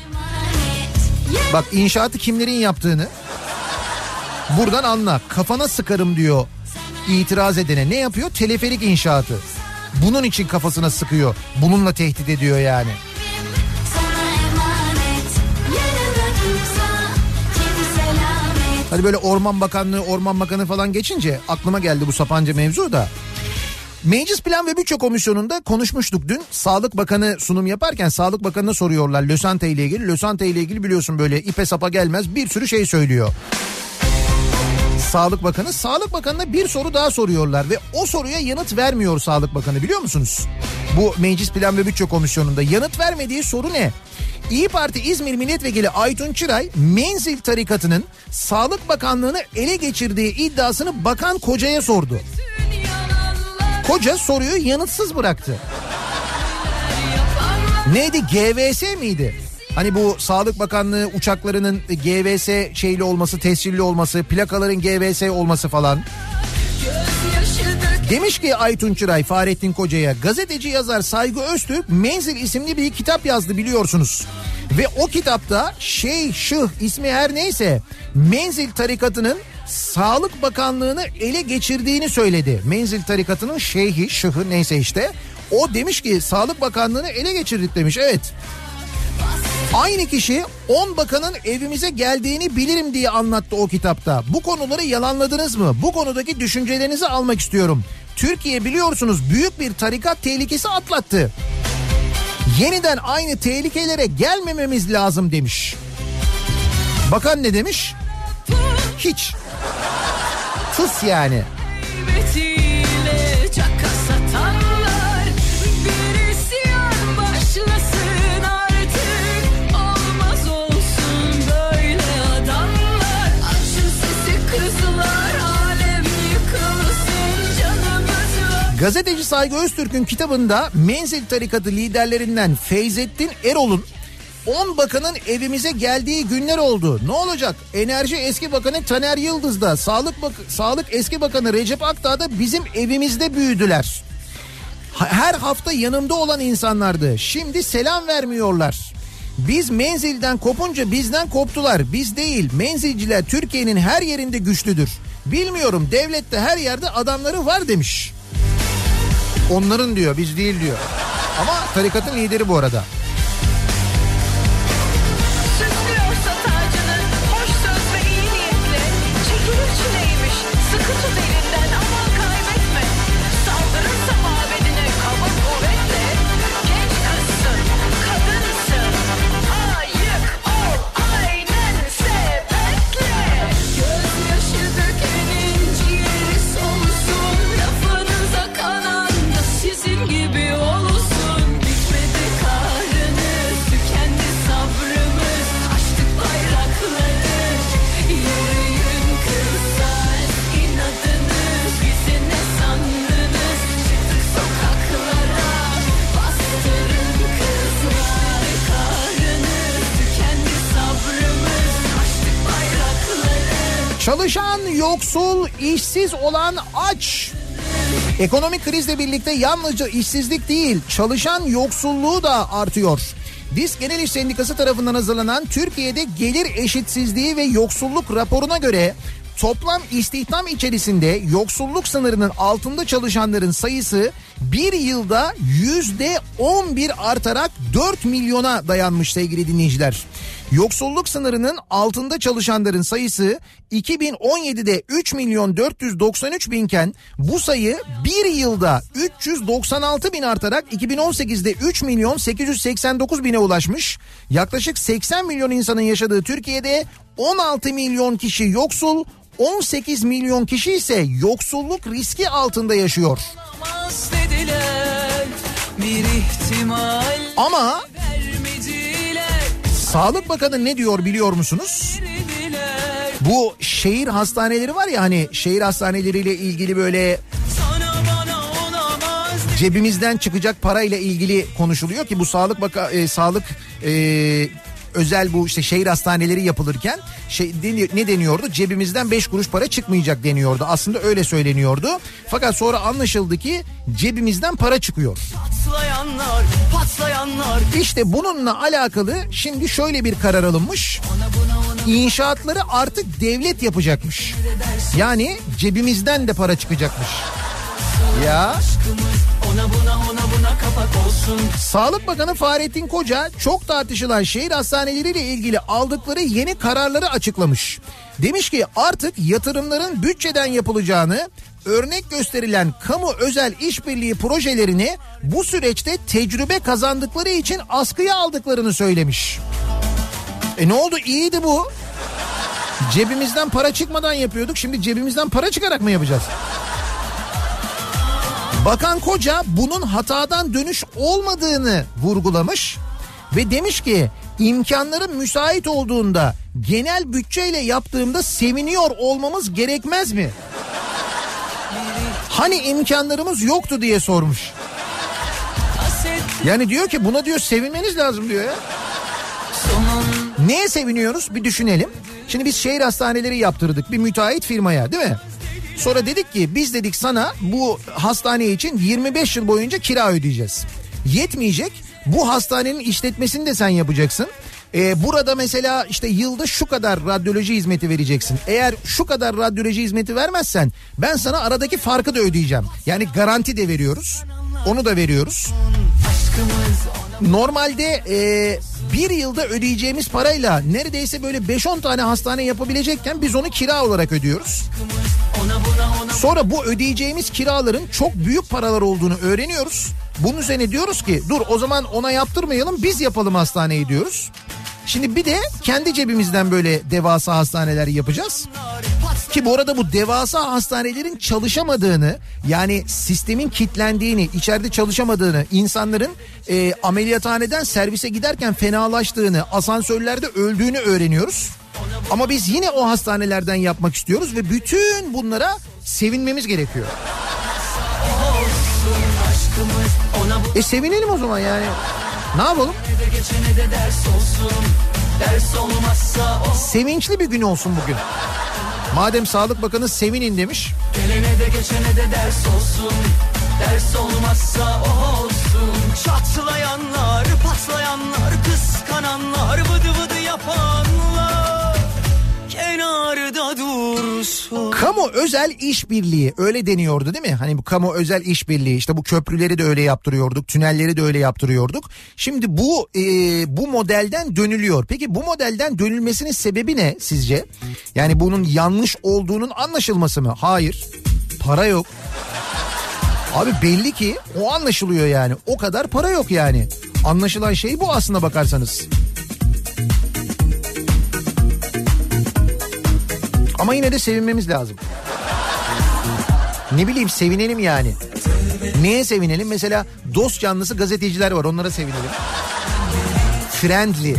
Bak inşaatı kimlerin yaptığını buradan anla. Kafana sıkarım diyor itiraz edene. Ne yapıyor? Teleferik inşaatı. Bunun için kafasına sıkıyor. Bununla tehdit ediyor yani. Hani böyle Orman Bakanlığı, Orman Bakanı falan geçince aklıma geldi bu Sapanca mevzu da. Meclis Plan ve Bütçe Komisyonu'nda konuşmuştuk dün. Sağlık Bakanı sunum yaparken Sağlık Bakanı'na soruyorlar Lösante ile ilgili. Lösante ile ilgili biliyorsun böyle ipe sapa gelmez bir sürü şey söylüyor. Sağlık Bakanı. Sağlık Bakanı'na bir soru daha soruyorlar ve o soruya yanıt vermiyor Sağlık Bakanı biliyor musunuz? Bu Meclis Plan ve Bütçe Komisyonu'nda yanıt vermediği soru ne? İyi Parti İzmir Milletvekili Aytun Çıray Menzil tarikatının Sağlık Bakanlığı'nı ele geçirdiği iddiasını Bakan Koca'ya sordu. Koca soruyu yanıtsız bıraktı. Neydi GVS miydi? Hani bu Sağlık Bakanlığı uçaklarının GVS şeyli olması, tescilli olması, plakaların GVS olması falan. Demiş ki Aytun Çıray Fahrettin Koca'ya gazeteci yazar Saygı Öztürk Menzil isimli bir kitap yazdı biliyorsunuz. Ve o kitapta Şeyh Şıh ismi her neyse Menzil tarikatının Sağlık Bakanlığı'nı ele geçirdiğini söyledi. Menzil tarikatının şeyhi şıhı neyse işte. O demiş ki Sağlık Bakanlığı'nı ele geçirdik demiş evet. Aynı kişi 10 bakanın evimize geldiğini bilirim diye anlattı o kitapta. Bu konuları yalanladınız mı? Bu konudaki düşüncelerinizi almak istiyorum. Türkiye biliyorsunuz büyük bir tarikat tehlikesi atlattı. Yeniden aynı tehlikelere gelmememiz lazım demiş. Bakan ne demiş? Hiç. Tıs yani. Betiyle Gazeteci Saygı Öztürk'ün kitabında Menzil tarikatı liderlerinden Feyzettin Erol'un 10 bakanın evimize geldiği günler oldu. Ne olacak? Enerji eski bakanı Taner Yıldız da, Sağlık, Bak Sağlık eski bakanı Recep Akdağ da bizim evimizde büyüdüler. Her hafta yanımda olan insanlardı. Şimdi selam vermiyorlar. Biz menzilden kopunca bizden koptular. Biz değil. Menzilciler Türkiye'nin her yerinde güçlüdür. Bilmiyorum devlette her yerde adamları var demiş. Onların diyor biz değil diyor. Ama tarikatın lideri bu arada. Yoksul, işsiz olan aç. Ekonomik krizle birlikte yalnızca işsizlik değil, çalışan yoksulluğu da artıyor. Disk Genel İş Sendikası tarafından hazırlanan Türkiye'de gelir eşitsizliği ve yoksulluk raporuna göre toplam istihdam içerisinde yoksulluk sınırının altında çalışanların sayısı bir yılda yüzde 11 artarak 4 milyona dayanmış sevgili dinleyiciler. Yoksulluk sınırının altında çalışanların sayısı 2017'de 3 milyon 493 binken bu sayı bir yılda 396 bin artarak 2018'de 3 milyon 889 bine ulaşmış. Yaklaşık 80 milyon insanın yaşadığı Türkiye'de 16 milyon kişi yoksul, 18 milyon kişi ise yoksulluk riski altında yaşıyor. Ama Sağlık Bakanı ne diyor biliyor musunuz? Bu şehir hastaneleri var ya hani şehir hastaneleriyle ilgili böyle cebimizden çıkacak parayla ilgili konuşuluyor ki bu sağlık baka e, sağlık e, özel bu işte şehir hastaneleri yapılırken şey ne deniyordu? Cebimizden 5 kuruş para çıkmayacak deniyordu. Aslında öyle söyleniyordu. Fakat sonra anlaşıldı ki cebimizden para çıkıyor. Patlayanlar patlayanlar İşte bununla alakalı şimdi şöyle bir karar alınmış. İnşaatları artık devlet yapacakmış. Yani cebimizden de para çıkacakmış. Ya Ona buna ona buna kapak olsun Sağlık Bakanı Fahrettin Koca çok tartışılan şehir hastaneleriyle ilgili aldıkları yeni kararları açıklamış. Demiş ki artık yatırımların bütçeden yapılacağını, örnek gösterilen kamu özel işbirliği projelerini bu süreçte tecrübe kazandıkları için askıya aldıklarını söylemiş. E ne oldu iyiydi bu. Cebimizden para çıkmadan yapıyorduk şimdi cebimizden para çıkarak mı yapacağız? Bakan Koca bunun hatadan dönüş olmadığını vurgulamış ve demiş ki imkanların müsait olduğunda genel bütçeyle yaptığımda seviniyor olmamız gerekmez mi? Hani imkanlarımız yoktu diye sormuş. Yani diyor ki buna diyor sevinmeniz lazım diyor ya. Neye seviniyoruz bir düşünelim. Şimdi biz şehir hastaneleri yaptırdık bir müteahhit firmaya değil mi? Sonra dedik ki biz dedik sana bu hastane için 25 yıl boyunca kira ödeyeceğiz. Yetmeyecek bu hastanenin işletmesini de sen yapacaksın. Ee, burada mesela işte yılda şu kadar radyoloji hizmeti vereceksin. Eğer şu kadar radyoloji hizmeti vermezsen ben sana aradaki farkı da ödeyeceğim. Yani garanti de veriyoruz. Onu da veriyoruz. Normalde e, bir yılda ödeyeceğimiz parayla neredeyse böyle 5-10 tane hastane yapabilecekken biz onu kira olarak ödüyoruz. Sonra bu ödeyeceğimiz kiraların çok büyük paralar olduğunu öğreniyoruz. Bunun üzerine diyoruz ki dur o zaman ona yaptırmayalım biz yapalım hastaneyi diyoruz. Şimdi bir de kendi cebimizden böyle devasa hastaneler yapacağız. Ki bu arada bu devasa hastanelerin çalışamadığını yani sistemin kitlendiğini, içeride çalışamadığını, insanların e, ameliyathaneden servise giderken fenalaştığını, asansörlerde öldüğünü öğreniyoruz. Ama biz yine o hastanelerden yapmak istiyoruz ve bütün bunlara sevinmemiz gerekiyor. E sevinelim o zaman yani. Ne yapalım? Sevinçli bir gün olsun bugün. Madem Sağlık Bakanı sevinin demiş. Gelene de geçene de ders olsun Ders olmazsa o olsun Çatlayanlar, patlayanlar, kıskananlar Vıdı vıdı yapanlar Kenarda dursun Kamu özel işbirliği öyle deniyordu değil mi? Hani bu kamu özel işbirliği işte bu köprüleri de öyle yaptırıyorduk, tünelleri de öyle yaptırıyorduk. Şimdi bu e, bu modelden dönülüyor. Peki bu modelden dönülmesinin sebebi ne sizce? Yani bunun yanlış olduğunun anlaşılması mı? Hayır. Para yok. Abi belli ki o anlaşılıyor yani. O kadar para yok yani. Anlaşılan şey bu aslına bakarsanız. Ama yine de sevinmemiz lazım. Ne bileyim sevinelim yani. Neye sevinelim? Mesela dost canlısı gazeteciler var onlara sevinelim. Friendly.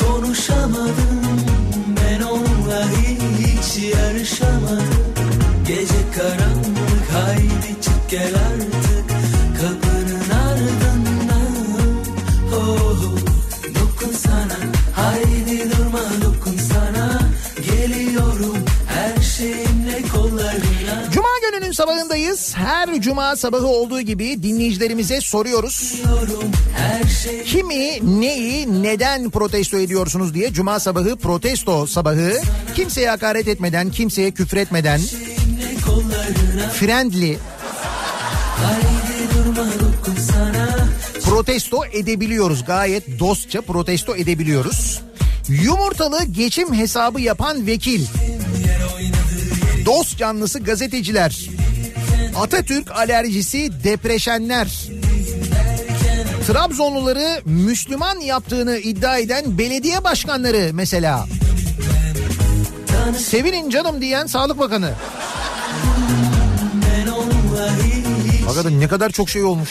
Konuşamadım Ben onunla hiç yarışamadım Gece karanlık haydi çık gel artık Kapının ardından oh, Dokun sana haydi durma dokun sana Geliyorum her şeyimle kollarına Cuma gününün sabahındayız. Her cuma sabahı olduğu gibi dinleyicilerimize soruyoruz. Şey Kimi, neyi, neden protesto ediyorsunuz diye cuma sabahı protesto sabahı. Kimseye hakaret etmeden, kimseye küfür etmeden. Friendly. Protesto edebiliyoruz. Gayet dostça protesto edebiliyoruz. Yumurtalı geçim hesabı yapan vekil. Dost canlısı gazeteciler. Atatürk alerjisi depreşenler. Trabzonluları Müslüman yaptığını iddia eden belediye başkanları mesela. Sevinin canım diyen Sağlık Bakanı. Hakikaten ne kadar çok şey olmuş.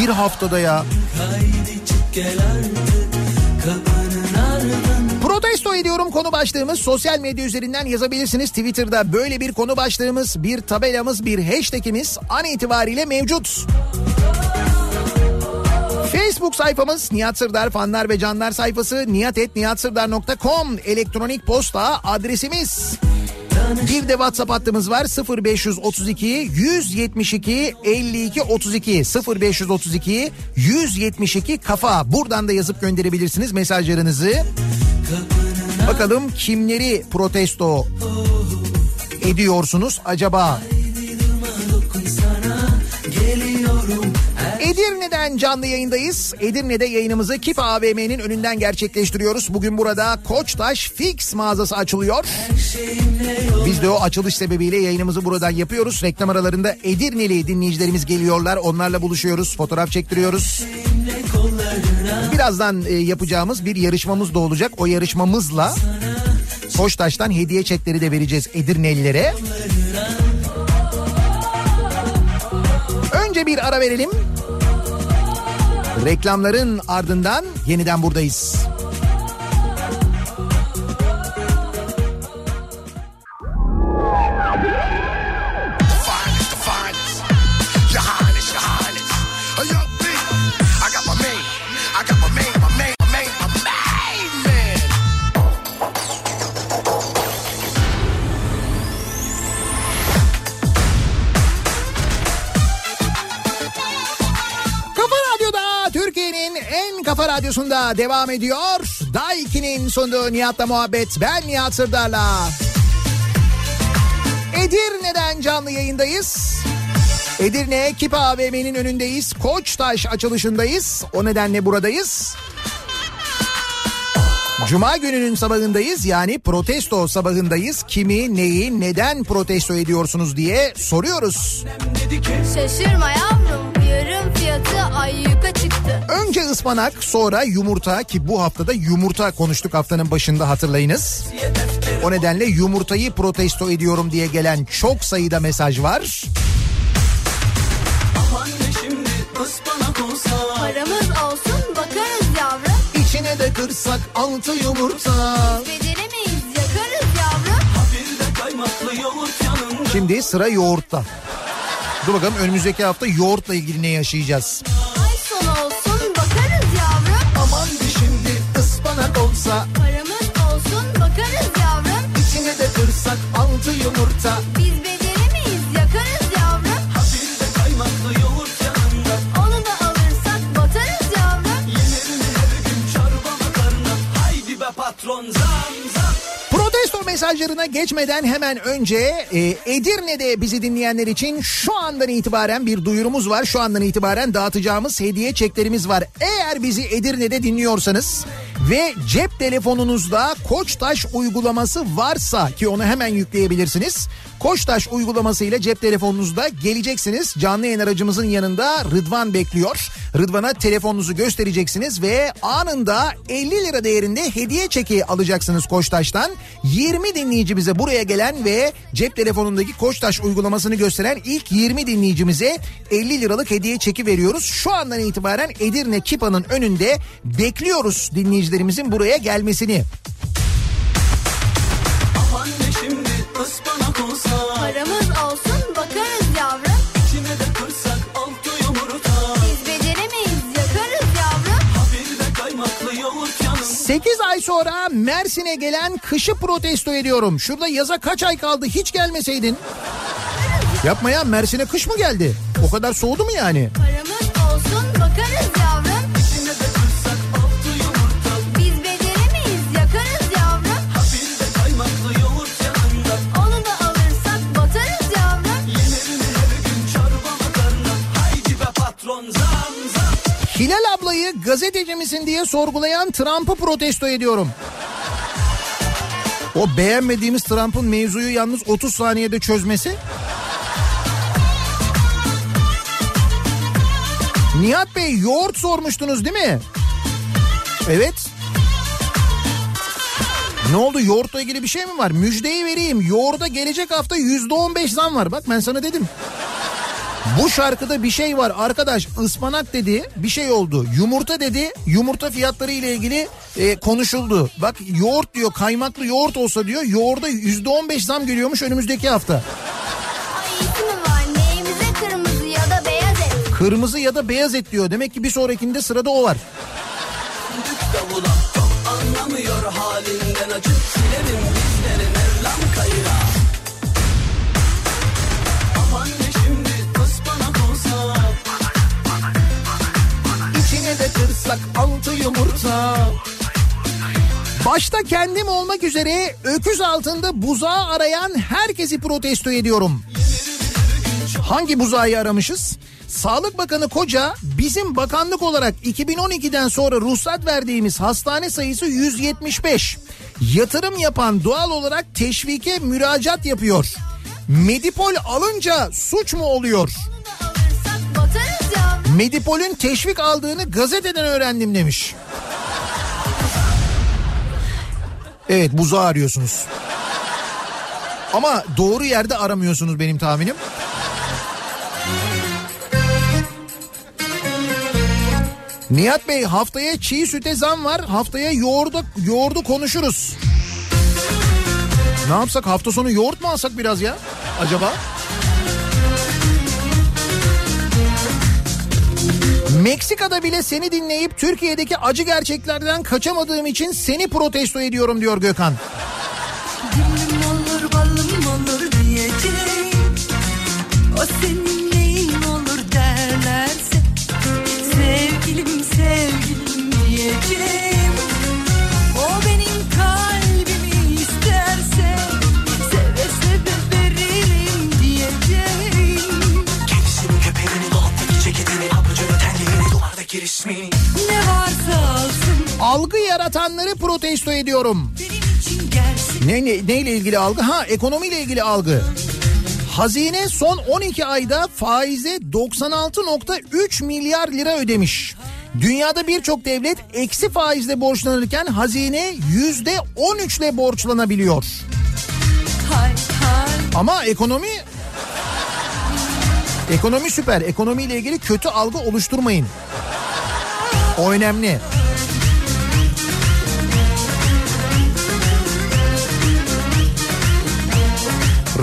Bir haftada ya. Protesto ediyorum konu başlığımız sosyal medya üzerinden yazabilirsiniz. Twitter'da böyle bir konu başlığımız, bir tabelamız, bir hashtagimiz an itibariyle mevcut. Facebook sayfamız Nihat Sırdar fanlar ve canlar sayfası nihatetnihatsırdar.com elektronik posta adresimiz. Bir de WhatsApp hattımız var 0532 172 52 32 0532 172 kafa. Buradan da yazıp gönderebilirsiniz mesajlarınızı. Bakalım kimleri protesto ediyorsunuz acaba? Edirne'den canlı yayındayız. Edirne'de yayınımızı Kip AVM'nin önünden gerçekleştiriyoruz. Bugün burada Koçtaş Fix mağazası açılıyor. Biz de o açılış sebebiyle yayınımızı buradan yapıyoruz. Reklam aralarında Edirneli dinleyicilerimiz geliyorlar. Onlarla buluşuyoruz, fotoğraf çektiriyoruz. Birazdan e, yapacağımız bir yarışmamız da olacak. O yarışmamızla Koçtaş'tan hediye çekleri de vereceğiz Edirnelilere. Önce bir ara verelim. Reklamların ardından yeniden buradayız. Radyosunda devam ediyor. Daiki'nin sunduğu Nihat'la muhabbet. Ben Nihat Sırdar'la. Edirne'den canlı yayındayız. Edirne Kipa AVM'nin önündeyiz. Koçtaş açılışındayız. O nedenle buradayız. Cuma gününün sabahındayız yani protesto sabahındayız. Kimi, neyi, neden protesto ediyorsunuz diye soruyoruz. Şaşırma yavrum fiyatı ayyuka çıktı. Önce ıspanak sonra yumurta ki bu haftada yumurta konuştuk haftanın başında hatırlayınız. O nedenle yumurtayı protesto ediyorum diye gelen çok sayıda mesaj var. Aman ne şimdi ıspanak olsa Paramız olsun bakarız yavrum. İçine de kırsak altı yumurta. Beceremeyiz yakarız yavrum. Bir de kaymaklı yoğurt yanında Şimdi sıra yoğurtta. Dur bakalım önümüzdeki hafta yoğurtla ilgili ne yaşayacağız? Ay sonu olsun bakarız yavrum. Aman şimdi ıspanak olsa Paramız olsun bakarız yavrum. içine de kırsak altı yumurta. Biz mesajlarına geçmeden hemen önce e, Edirne'de bizi dinleyenler için şu andan itibaren bir duyurumuz var. Şu andan itibaren dağıtacağımız hediye çeklerimiz var. Eğer bizi Edirne'de dinliyorsanız ve cep telefonunuzda Koçtaş uygulaması varsa ki onu hemen yükleyebilirsiniz. Koçtaş uygulaması ile cep telefonunuzda geleceksiniz. Canlı yayın aracımızın yanında Rıdvan bekliyor. Rıdvan'a telefonunuzu göstereceksiniz ve anında 50 lira değerinde hediye çeki alacaksınız Koçtaş'tan. 20 dinleyicimize buraya gelen ve cep telefonundaki Koçtaş uygulamasını gösteren ilk 20 dinleyicimize 50 liralık hediye çeki veriyoruz. Şu andan itibaren Edirne Kipa'nın önünde bekliyoruz dinleyicilerimizin buraya gelmesini. Aman şimdi ıspanak olsa Paramız olsun bakarız yavrum. İçine de kırsak altı yumurta Biz beceremeyiz yakarız yavrum. Bir de kaymaklı yoğurt yanında 8 ay sonra Mersin'e gelen kışı protesto ediyorum. Şurada yaza kaç ay kaldı hiç gelmeseydin. Yapma ya Mersin'e kış mı geldi? O kadar soğudu mu yani? Paramız olsun bakarız yavrum. Hilal ablayı gazeteci misin diye sorgulayan Trump'ı protesto ediyorum. O beğenmediğimiz Trump'ın mevzuyu yalnız 30 saniyede çözmesi. Nihat Bey yoğurt sormuştunuz değil mi? Evet. Ne oldu yoğurtla ilgili bir şey mi var? Müjdeyi vereyim. Yoğurda gelecek hafta yüzde on beş zam var. Bak ben sana dedim. Bu şarkıda bir şey var. Arkadaş ıspanak dedi bir şey oldu. Yumurta dedi yumurta fiyatları ile ilgili e, konuşuldu. Bak yoğurt diyor kaymaklı yoğurt olsa diyor yoğurda yüzde on beş zam geliyormuş önümüzdeki hafta. Kırmızı ya da beyaz et. kırmızı ya da beyaz et diyor. Demek ki bir sonrakinde sırada o var. Davula çok anlamıyor halinden acı Silerim kırsak altı yumurta Başta kendim olmak üzere öküz altında buzağı arayan herkesi protesto ediyorum. Hangi buzağı aramışız? Sağlık Bakanı Koca bizim bakanlık olarak 2012'den sonra ruhsat verdiğimiz hastane sayısı 175. Yatırım yapan doğal olarak teşvike müracaat yapıyor. Medipol alınca suç mu oluyor? Medipol'ün teşvik aldığını gazeteden öğrendim demiş. Evet buzağı arıyorsunuz. Ama doğru yerde aramıyorsunuz benim tahminim. Nihat Bey haftaya çiğ süte zam var. Haftaya yoğurdu, yoğurdu konuşuruz. Ne yapsak hafta sonu yoğurt mu alsak biraz ya acaba? Meksika'da bile seni dinleyip Türkiye'deki acı gerçeklerden kaçamadığım için seni protesto ediyorum diyor Gökhan. Olur olur O senin neyin olur derlerse. Sevgilim sevgilim diyeceğim resmini Ne varsa alsın Algı yaratanları protesto ediyorum. Ne, ne neyle ilgili algı? Ha ekonomiyle ilgili algı. Hazine son 12 ayda faize 96.3 milyar lira ödemiş. Dünyada birçok devlet eksi faizle borçlanırken hazine yüzde 13 ile borçlanabiliyor. Hay hay Ama ekonomi ekonomi süper. Ekonomiyle ilgili kötü algı oluşturmayın. O önemli.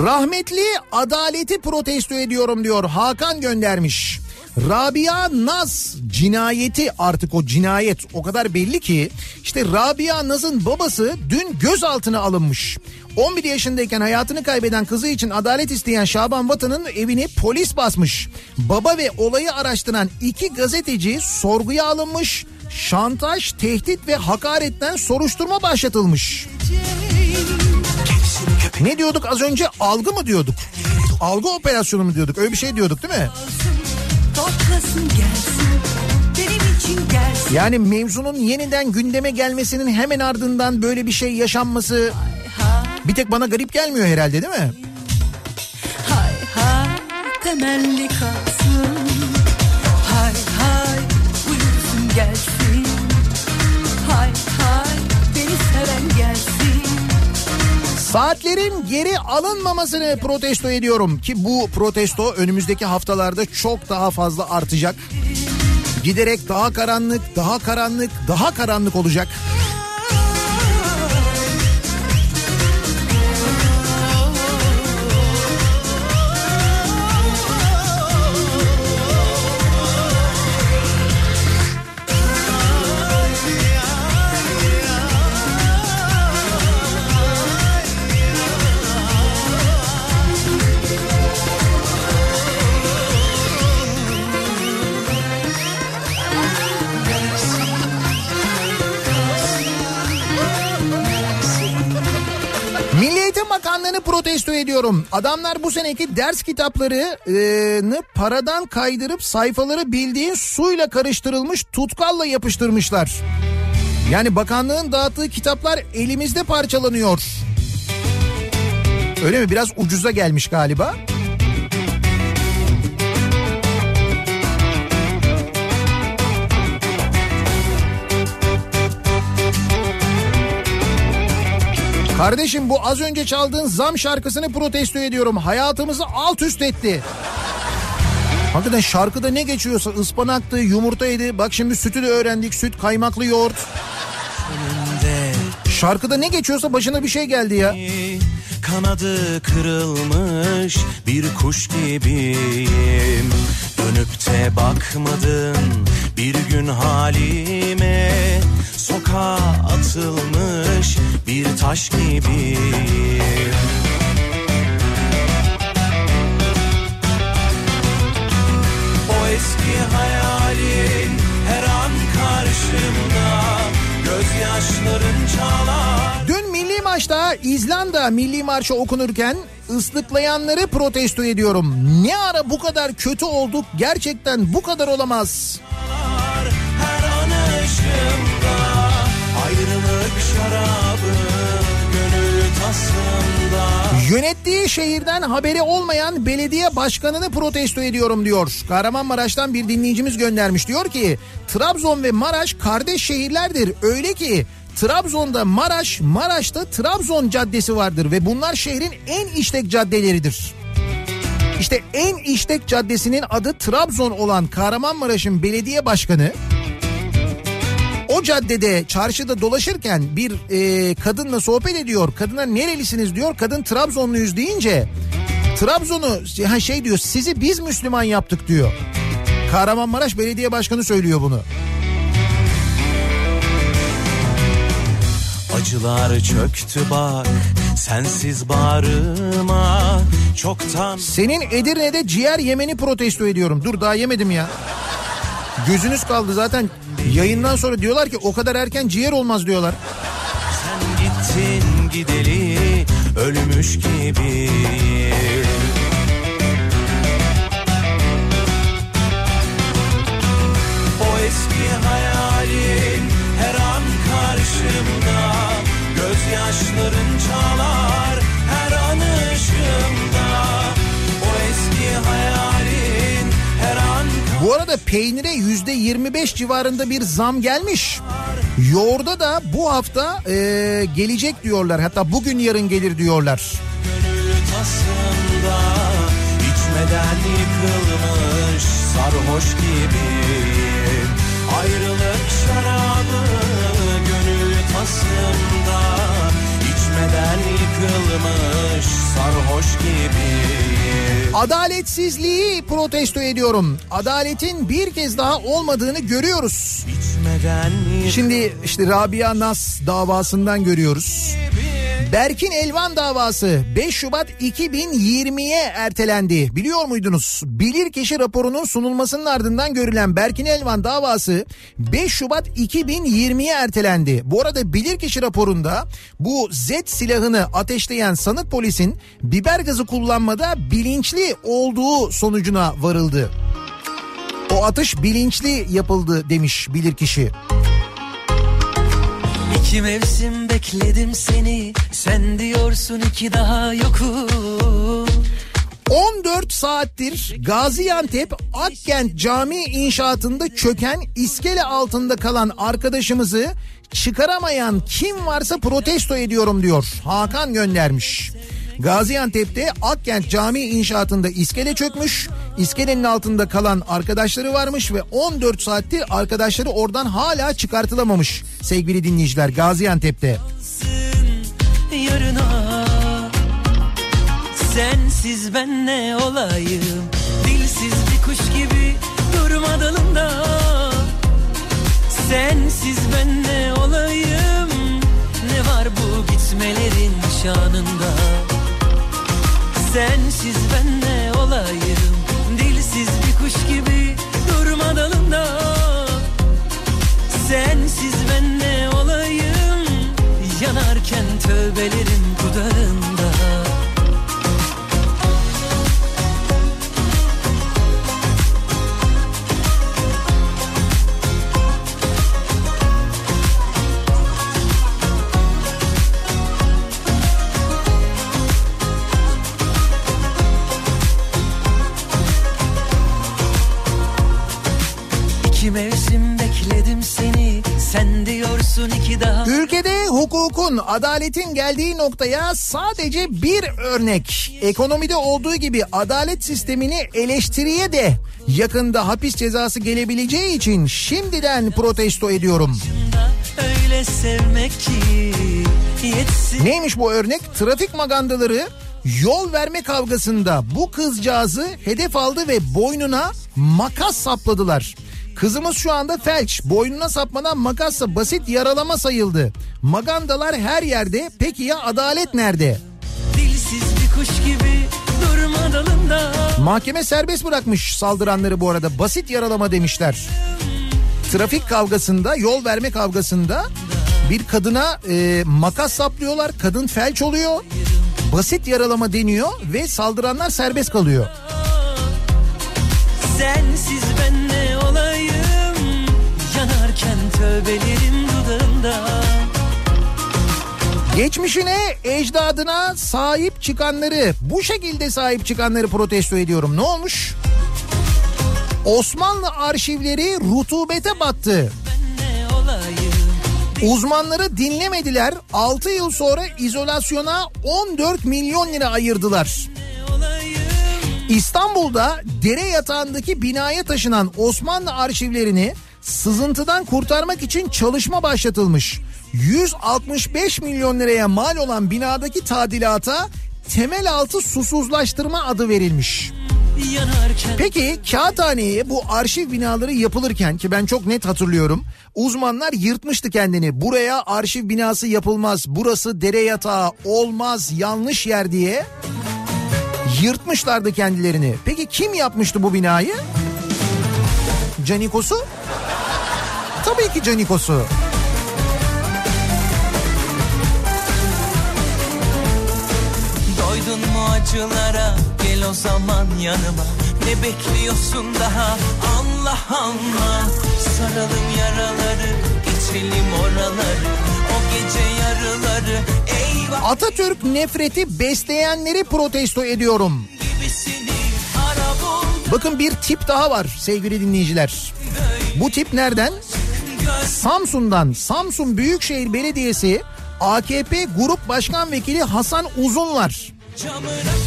Rahmetli adaleti protesto ediyorum diyor Hakan göndermiş. Rabia Naz cinayeti artık o cinayet o kadar belli ki işte Rabia Naz'ın babası dün gözaltına alınmış. 11 yaşındayken hayatını kaybeden kızı için adalet isteyen Şaban Vatan'ın evini polis basmış. Baba ve olayı araştıran iki gazeteci sorguya alınmış. Şantaj, tehdit ve hakaretten soruşturma başlatılmış. Ne diyorduk az önce? Algı mı diyorduk? Algı operasyonu mu diyorduk? Öyle bir şey diyorduk değil mi? Yani mevzunun yeniden gündeme gelmesinin hemen ardından böyle bir şey yaşanması bir tek bana garip gelmiyor herhalde değil mi? Hay hay. Temelli kalsın. Hay hay. Uyursun gelsin Saatlerin geri alınmamasını protesto ediyorum ki bu protesto önümüzdeki haftalarda çok daha fazla artacak. Giderek daha karanlık, daha karanlık, daha karanlık olacak. Bakanlığı'nı protesto ediyorum. Adamlar bu seneki ders kitaplarını paradan kaydırıp sayfaları bildiğin suyla karıştırılmış tutkalla yapıştırmışlar. Yani bakanlığın dağıttığı kitaplar elimizde parçalanıyor. Öyle mi? Biraz ucuza gelmiş galiba. Kardeşim bu az önce çaldığın zam şarkısını protesto ediyorum. Hayatımızı alt üst etti. Hakikaten şarkıda ne geçiyorsa ıspanaktı, yumurtaydı. Bak şimdi sütü de öğrendik. Süt, kaymaklı yoğurt. Şarkıda ne geçiyorsa başına bir şey geldi ya. Kanadı kırılmış bir kuş gibiyim Dönüp de bakmadın bir gün halime Sokağa atılmış bir taş gibiyim O eski hayalin her an karşımda Gözyaşların çalar Dün milli maçta İzlanda milli marşı okunurken ıslıklayanları protesto ediyorum. Ne ara bu kadar kötü olduk gerçekten bu kadar olamaz. Yönettiği şehirden haberi olmayan belediye başkanını protesto ediyorum diyor. Kahramanmaraş'tan bir dinleyicimiz göndermiş. Diyor ki Trabzon ve Maraş kardeş şehirlerdir. Öyle ki Trabzon'da Maraş, Maraş'ta Trabzon Caddesi vardır ve bunlar şehrin en işlek caddeleridir. İşte en işlek caddesinin adı Trabzon olan Kahramanmaraş'ın belediye başkanı o caddede çarşıda dolaşırken bir e, kadınla sohbet ediyor. Kadına nerelisiniz diyor. Kadın Trabzonluyuz deyince Trabzon'u ha şey diyor sizi biz Müslüman yaptık diyor. Kahramanmaraş Belediye Başkanı söylüyor bunu. Acılar çöktü bak sensiz bağrıma Çoktan Senin Edirne'de ciğer yemeni protesto ediyorum. Dur daha yemedim ya. Gözünüz kaldı zaten. Yayından sonra diyorlar ki o kadar erken ciğer olmaz diyorlar. sen gittin gideli ölmüş gibi. O eski hayalin her an karşımda. Gözyaşların çalar Bu arada peynire yüzde 25 civarında bir zam gelmiş. Yoğurda da bu hafta e, gelecek diyorlar. Hatta bugün yarın gelir diyorlar. gönül tasımda içmeden yıkılmış sarhoş gibiyim Ayrılık şarabı gönül tasımda içmeden yıkılmış sarhoş gibiyim Adaletsizliği protesto ediyorum. Adaletin bir kez daha olmadığını görüyoruz. Şimdi işte Rabia Nas davasından görüyoruz. Berkin Elvan davası 5 Şubat 2020'ye ertelendi. Biliyor muydunuz? Bilirkişi raporunun sunulmasının ardından görülen Berkin Elvan davası 5 Şubat 2020'ye ertelendi. Bu arada bilirkişi raporunda bu Z silahını ateşleyen sanık polisin biber gazı kullanmada bilinçli olduğu sonucuna varıldı. O atış bilinçli yapıldı demiş bilirkişi. İki mevsim bekledim seni Sen diyorsun ki daha yokum 14 saattir Gaziantep Akkent Cami inşaatında çöken iskele altında kalan arkadaşımızı çıkaramayan kim varsa protesto ediyorum diyor. Hakan göndermiş. Gaziantep'te Akkent Cami inşaatında iskele çökmüş. İskelenin altında kalan arkadaşları varmış ve 14 saattir arkadaşları oradan hala çıkartılamamış. Sevgili dinleyiciler Gaziantep'te. yarına. Sensiz ben ne olayım? Dilsiz bir kuş gibi durma dalında Sensiz ben ne olayım? Ne var bu gitmelerin şanında Sensiz ben ne olayım? Dilsiz bir kuş gibi durma dalında. Sensiz ben ne olayım? Yanarken tövbelerim mevsim bekledim seni Sen diyorsun iki daha Ülkede hukukun, adaletin geldiği noktaya sadece bir örnek. Ekonomide olduğu gibi adalet sistemini eleştiriye de yakında hapis cezası gelebileceği için şimdiden protesto ediyorum. Öyle sevmek ki yetsin Neymiş bu örnek? Trafik magandaları yol verme kavgasında bu kızcağızı hedef aldı ve boynuna makas sapladılar. Kızımız şu anda felç. Boynuna sapmadan makasla basit yaralama sayıldı. Magandalar her yerde. Peki ya adalet nerede? Dilsiz bir kuş gibi durma dalında Mahkeme serbest bırakmış saldıranları bu arada. Basit yaralama demişler. Trafik kavgasında, yol verme kavgasında bir kadına e, makas saplıyorlar. Kadın felç oluyor. Basit yaralama deniyor ve saldıranlar serbest kalıyor. Sensiz ben tövbelerin dudağında Geçmişine, ecdadına sahip çıkanları, bu şekilde sahip çıkanları protesto ediyorum. Ne olmuş? Osmanlı arşivleri rutubete battı. Uzmanları dinlemediler. 6 yıl sonra izolasyona 14 milyon lira ayırdılar. İstanbul'da dere yatağındaki binaya taşınan Osmanlı arşivlerini sızıntıdan kurtarmak için çalışma başlatılmış. 165 milyon liraya mal olan binadaki tadilata temel altı susuzlaştırma adı verilmiş. Peki kağıthaneye bu arşiv binaları yapılırken ki ben çok net hatırlıyorum. Uzmanlar yırtmıştı kendini. Buraya arşiv binası yapılmaz. Burası dere yatağı olmaz yanlış yer diye. Yırtmışlardı kendilerini. Peki kim yapmıştı bu binayı? Canikos'u? Tabii ki Canikos'u. Doydun mu acılara gel o zaman yanıma Ne bekliyorsun daha Allah Allah Saralım yaraları geçelim oraları O gece yarıları eyvah Atatürk nefreti besleyenleri protesto ediyorum. Bakın bir tip daha var sevgili dinleyiciler. Bu tip nereden? Samsun'dan Samsun Büyükşehir Belediyesi AKP Grup Başkan Vekili Hasan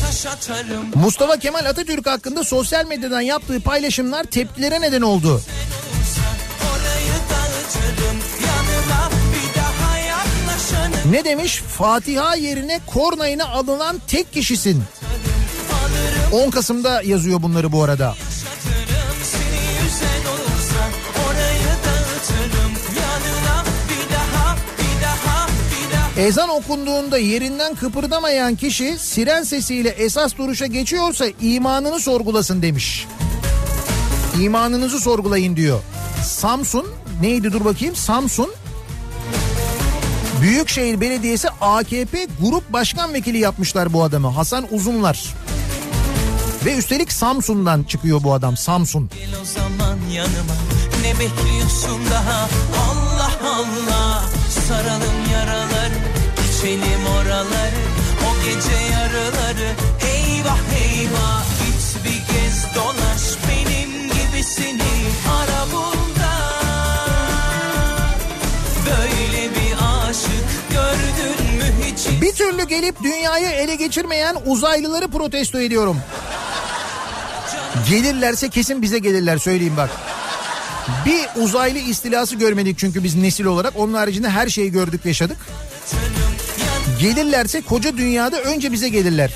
taş atarım Mustafa Kemal Atatürk hakkında sosyal medyadan yaptığı paylaşımlar tepkilere neden oldu. Ne demiş? Fatiha yerine kornayına alınan tek kişisin. 10 Kasım'da yazıyor bunları bu arada. Ezan okunduğunda yerinden kıpırdamayan kişi siren sesiyle esas duruşa geçiyorsa imanını sorgulasın demiş. İmanınızı sorgulayın diyor. Samsun neydi dur bakayım Samsun Büyükşehir Belediyesi AKP Grup Başkan Vekili yapmışlar bu adamı Hasan Uzunlar. Ve üstelik Samsun'dan çıkıyor bu adam Samsun. Gel o zaman yanıma Ne bekliyorsun daha Allah Allah Saralım Geçelim oraları O gece yarıları Eyvah eyvah Git bir kez dolaş Benim gibisini ara bul da Böyle bir aşık gördün mü hiç Bir türlü gelip dünyayı ele geçirmeyen uzaylıları protesto ediyorum. Gelirlerse kesin bize gelirler söyleyeyim bak. Bir uzaylı istilası görmedik çünkü biz nesil olarak. Onun haricinde her şeyi gördük yaşadık. Gelirlerse koca dünyada önce bize gelirler.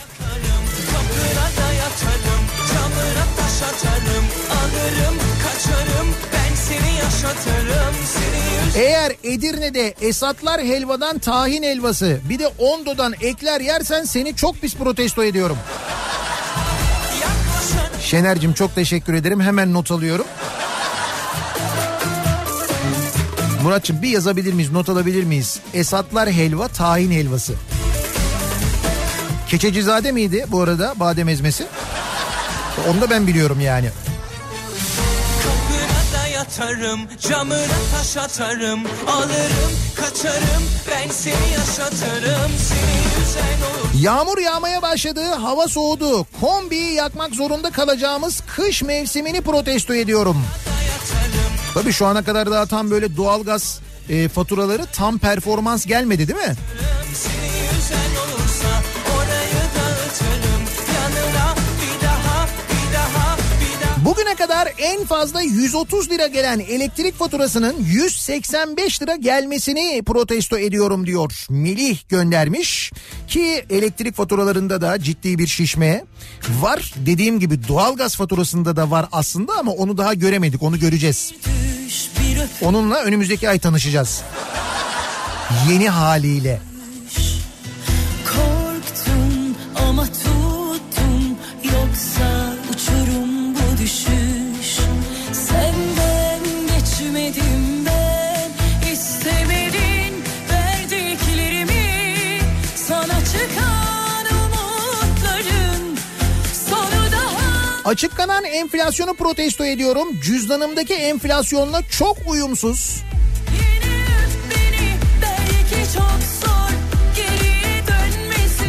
Eğer Edirne'de Esatlar helvadan tahin helvası bir de Ondo'dan ekler yersen seni çok pis protesto ediyorum. Şener'cim çok teşekkür ederim hemen not alıyorum. Muratçım bir yazabilir miyiz not alabilir miyiz? Esatlar helva tahin helvası. Keçecizade miydi bu arada badem ezmesi? Onu da ben biliyorum yani. kapına yatarım, camına taş atarım, alırım, kaçarım, ben seni yaşatırım, seni olur. Yağmur yağmaya başladı, hava soğudu. Kombiyi yakmak zorunda kalacağımız kış mevsimini protesto ediyorum. Tabii şu ana kadar daha tam böyle doğalgaz e, faturaları tam performans gelmedi değil mi? En fazla 130 lira gelen elektrik faturasının 185 lira gelmesini protesto ediyorum diyor. Melih göndermiş ki elektrik faturalarında da ciddi bir şişme var. Dediğim gibi doğalgaz faturasında da var aslında ama onu daha göremedik onu göreceğiz. Onunla önümüzdeki ay tanışacağız. Yeni haliyle. Açıklanan enflasyonu protesto ediyorum. Cüzdanımdaki enflasyonla çok uyumsuz.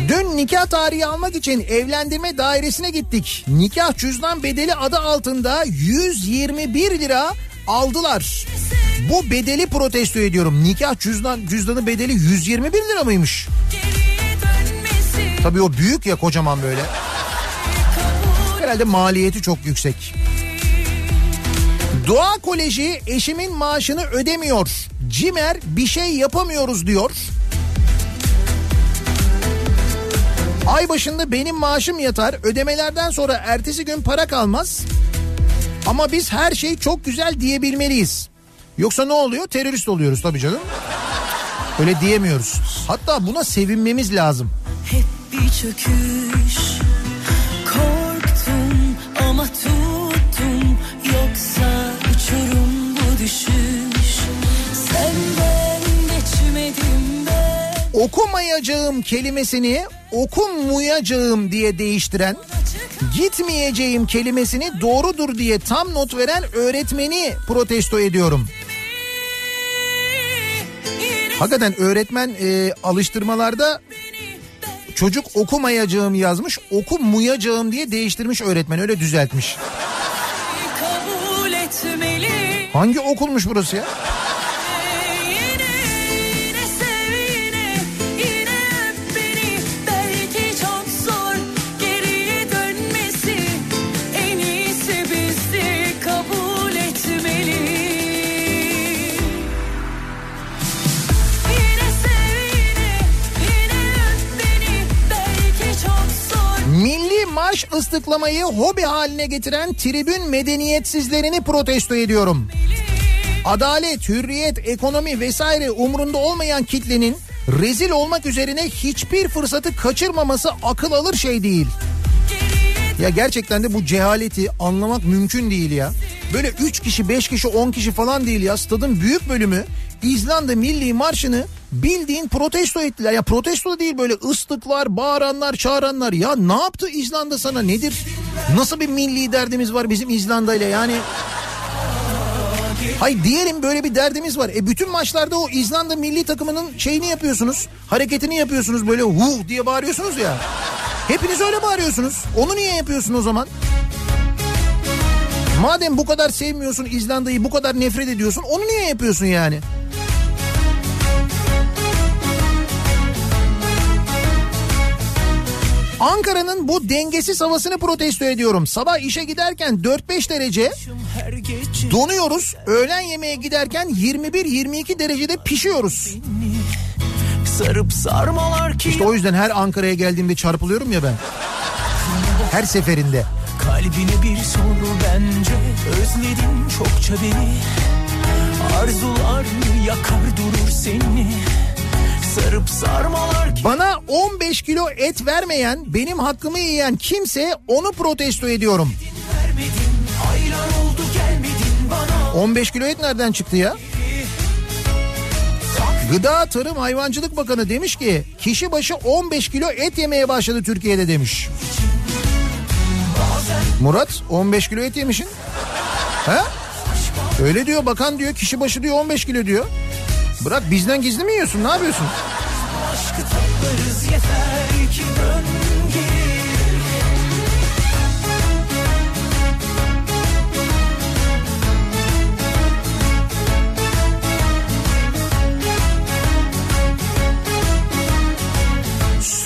Dün nikah tarihi almak için evlendirme dairesine gittik. Nikah cüzdan bedeli adı altında 121 lira aldılar. Bu bedeli protesto ediyorum. Nikah cüzdan cüzdanı bedeli 121 lira mıymış? Tabii o büyük ya kocaman böyle. Herhalde maliyeti çok yüksek. Doğa Koleji eşimin maaşını ödemiyor. Cimer bir şey yapamıyoruz diyor. Ay başında benim maaşım yatar. Ödemelerden sonra ertesi gün para kalmaz. Ama biz her şey çok güzel diyebilmeliyiz. Yoksa ne oluyor? Terörist oluyoruz tabii canım. Öyle diyemiyoruz. Hatta buna sevinmemiz lazım. Hep bir çöküş ama tuttum Yoksa uçurum bu düşüş Senden geçmedim ben okumayacağım kelimesini okunmayacağım diye değiştiren, gitmeyeceğim kelimesini doğrudur diye tam not veren öğretmeni protesto ediyorum. Hakikaten öğretmen e, alıştırmalarda çocuk okumayacağım yazmış, okumayacağım diye değiştirmiş öğretmen öyle düzeltmiş. Hangi okulmuş burası ya? Marş ıslıklamayı hobi haline getiren tribün medeniyetsizlerini protesto ediyorum. Adalet, hürriyet, ekonomi vesaire umrunda olmayan kitlenin rezil olmak üzerine hiçbir fırsatı kaçırmaması akıl alır şey değil. Ya gerçekten de bu cehaleti anlamak mümkün değil ya. Böyle 3 kişi, 5 kişi, 10 kişi falan değil ya. Stadın büyük bölümü İzlanda Milli Marşı'nı bildiğin protesto ettiler. Ya protesto da değil böyle ıslıklar, bağıranlar, çağıranlar. Ya ne yaptı İzlanda sana nedir? Nasıl bir milli derdimiz var bizim İzlanda ile yani... Hay diyelim böyle bir derdimiz var. E bütün maçlarda o İzlanda milli takımının şeyini yapıyorsunuz. Hareketini yapıyorsunuz böyle hu diye bağırıyorsunuz ya. Hepiniz öyle bağırıyorsunuz. Onu niye yapıyorsun o zaman? Madem bu kadar sevmiyorsun İzlanda'yı, bu kadar nefret ediyorsun, onu niye yapıyorsun yani? Ankara'nın bu dengesiz havasını protesto ediyorum. Sabah işe giderken 4-5 derece donuyoruz. Öğlen yemeğe giderken 21-22 derecede pişiyoruz. sarıp sarmalar ki İşte o yüzden her Ankara'ya geldiğimde çarpılıyorum ya ben. Her seferinde. Kalbine bir sor bence Özledin çokça beni Arzular yakar durur seni Sarıp sarmalar ki Bana 15 kilo et vermeyen, benim hakkımı yiyen kimse onu protesto ediyorum. vermedin oldu gelmedin bana 15 kilo et nereden çıktı ya? Gıda Tarım Hayvancılık Bakanı demiş ki kişi başı 15 kilo et yemeye başladı Türkiye'de demiş. Murat 15 kilo et yemişsin. He? Öyle diyor bakan diyor kişi başı diyor 15 kilo diyor. Bırak bizden gizli mi yiyorsun ne yapıyorsun? Aşkı toplarız yeter ki dön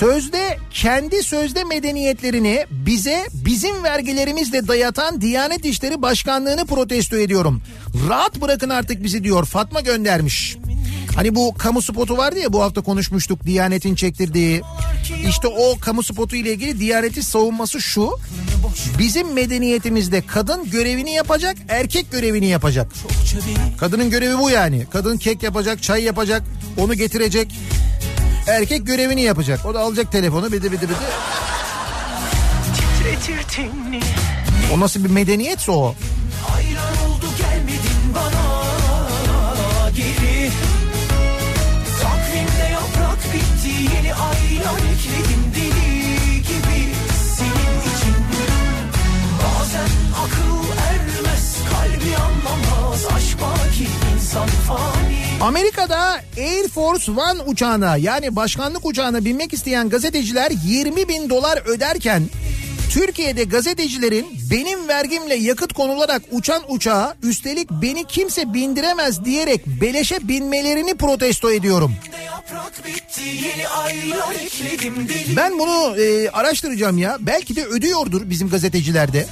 sözde kendi sözde medeniyetlerini bize bizim vergilerimizle dayatan Diyanet İşleri Başkanlığı'nı protesto ediyorum. Rahat bırakın artık bizi diyor Fatma göndermiş. Hani bu kamu spotu vardı ya bu hafta konuşmuştuk Diyanet'in çektirdiği. İşte o kamu spotu ile ilgili Diyanet'in savunması şu. Bizim medeniyetimizde kadın görevini yapacak, erkek görevini yapacak. Kadının görevi bu yani. Kadın kek yapacak, çay yapacak, onu getirecek. Erkek görevini yapacak. O da alacak telefonu bidi bidi bidi. O nasıl bir medeniyetse o. Hayran oldu gelmedin bana Amerika'da Air Force One uçağına yani başkanlık uçağına binmek isteyen gazeteciler 20 bin dolar öderken Türkiye'de gazetecilerin benim vergimle yakıt konularak uçan uçağa üstelik beni kimse bindiremez diyerek beleşe binmelerini protesto ediyorum. Ben bunu e, araştıracağım ya. Belki de ödüyordur bizim gazetecilerde.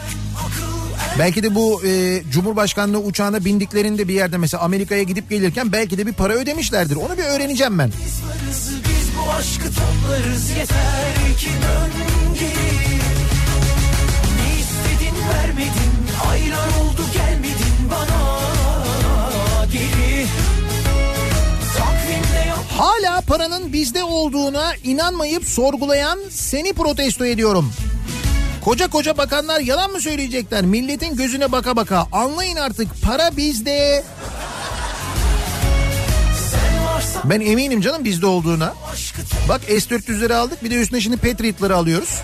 Belki de bu e, Cumhurbaşkanlığı uçağına bindiklerinde bir yerde mesela Amerika'ya gidip gelirken belki de bir para ödemişlerdir. Onu bir öğreneceğim ben. varız biz bu aşkı toplarız yeter ki dön geri Ne istedin vermedin aylar oldu gelmedin bana geri Hala paranın bizde olduğuna inanmayıp sorgulayan seni protesto ediyorum. Koca koca bakanlar yalan mı söyleyecekler? Milletin gözüne baka baka. Anlayın artık para bizde. Ben eminim canım bizde olduğuna. Bak S-400'leri aldık bir de üstüne şimdi Patriot'ları alıyoruz.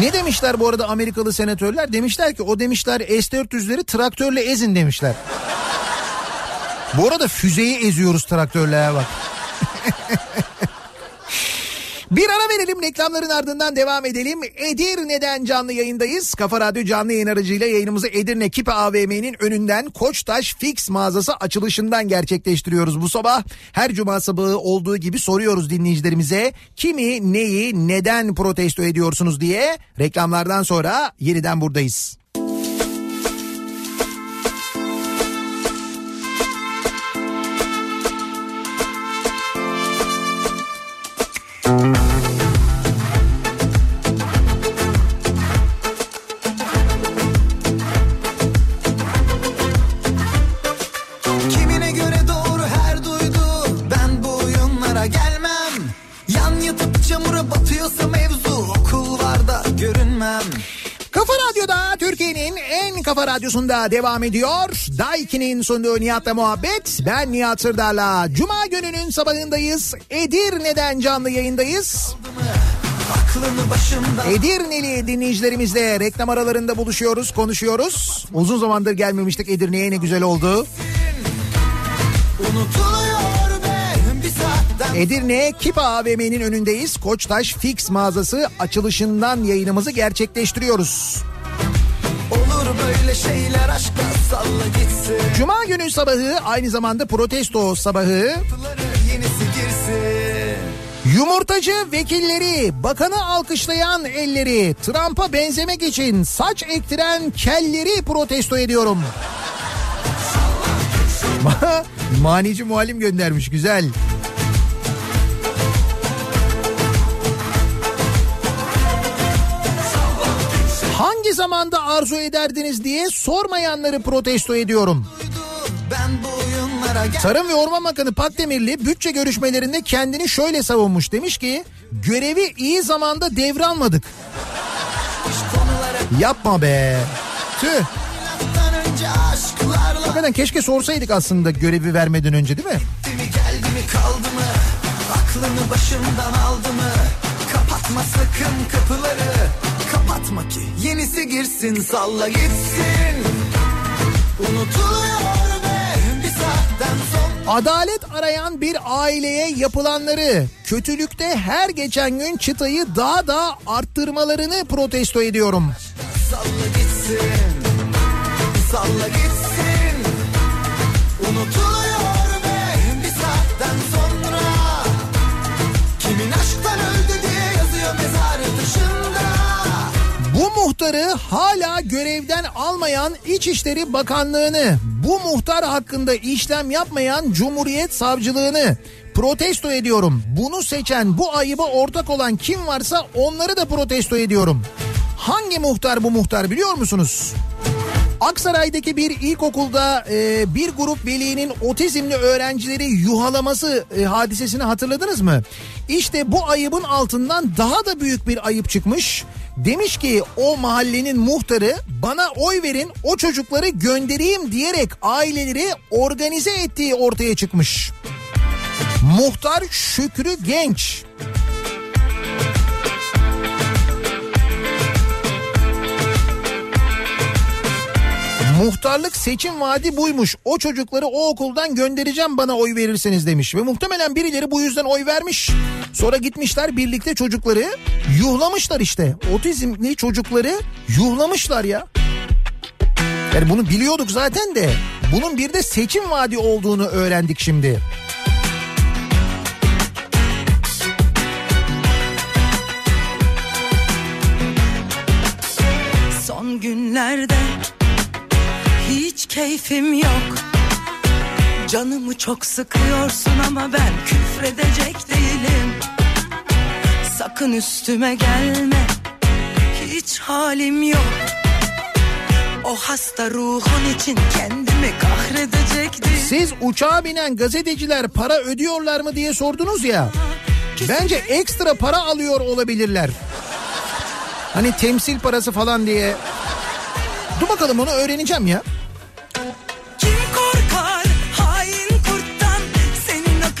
Ne demişler bu arada Amerikalı senatörler? Demişler ki o demişler S-400'leri traktörle ezin demişler. Bu arada füzeyi eziyoruz traktörle bak. *laughs* Bir ara verelim reklamların ardından devam edelim. Edirne'den canlı yayındayız. Kafa Radyo canlı yayın aracıyla yayınımızı Edirne Kipe AVM'nin önünden Koçtaş Fix mağazası açılışından gerçekleştiriyoruz bu sabah. Her cuma sabahı olduğu gibi soruyoruz dinleyicilerimize kimi, neyi, neden protesto ediyorsunuz diye. Reklamlardan sonra yeniden buradayız. Mm-hmm. Radyosunda devam ediyor. Daiki'nin sunduğu Nihat'la muhabbet. Ben Nihat Sırdar'la. Cuma gününün sabahındayız. Edirne'den canlı yayındayız. Edirneli dinleyicilerimizle reklam aralarında buluşuyoruz, konuşuyoruz. Uzun zamandır gelmemiştik Edirne'ye ne güzel oldu. Edirne Kipa AVM'nin önündeyiz. Koçtaş Fix mağazası açılışından yayınımızı gerçekleştiriyoruz. Böyle şeyler aşkla salla gitsin Cuma günü sabahı aynı zamanda protesto sabahı. Yumurtacı vekilleri, bakanı alkışlayan elleri, Trump'a benzemek için saç ektiren kelleri protesto ediyorum. *laughs* Manici muhalim göndermiş güzel. Hangi zamanda arzu ederdiniz diye sormayanları protesto ediyorum. Tarım ve Orman Bakanı Pakdemirli bütçe görüşmelerinde kendini şöyle savunmuş. Demiş ki görevi iyi zamanda devralmadık. Yapma be. Tüh. Hakikaten keşke sorsaydık aslında görevi vermeden önce değil mi? Gitti mi geldi mi kaldı mı Aklını başımdan aldı mı Kapatma sakın kapıları Kapatma ki yenisi girsin salla gitsin. Unutuluyor be bir saatten sonra. Adalet arayan bir aileye yapılanları kötülükte her geçen gün çıtayı daha da arttırmalarını protesto ediyorum. Salla gitsin Salla gitsin muhtarı hala görevden almayan İçişleri Bakanlığı'nı, bu muhtar hakkında işlem yapmayan Cumhuriyet Savcılığını protesto ediyorum. Bunu seçen, bu ayıba ortak olan kim varsa onları da protesto ediyorum. Hangi muhtar bu muhtar biliyor musunuz? Aksaray'daki bir ilkokulda e, bir grup velinin otizmli öğrencileri yuhalaması e, hadisesini hatırladınız mı? İşte bu ayıbın altından daha da büyük bir ayıp çıkmış. Demiş ki o mahallenin muhtarı bana oy verin o çocukları göndereyim diyerek aileleri organize ettiği ortaya çıkmış. Muhtar Şükrü Genç. Muhtarlık seçim vaadi buymuş. O çocukları o okuldan göndereceğim bana oy verirseniz demiş. Ve muhtemelen birileri bu yüzden oy vermiş. Sonra gitmişler birlikte çocukları yuhlamışlar işte. Otizmli çocukları yuhlamışlar ya. Yani bunu biliyorduk zaten de bunun bir de seçim vaadi olduğunu öğrendik şimdi. Son günlerde keyfim yok Canımı çok sıkıyorsun ama ben küfredecek değilim Sakın üstüme gelme hiç halim yok O hasta ruhun için kendimi kahredecek değilim Siz uçağa binen gazeteciler para ödüyorlar mı diye sordunuz ya. Bence ekstra para alıyor olabilirler. Hani temsil parası falan diye. Dur bakalım onu öğreneceğim ya.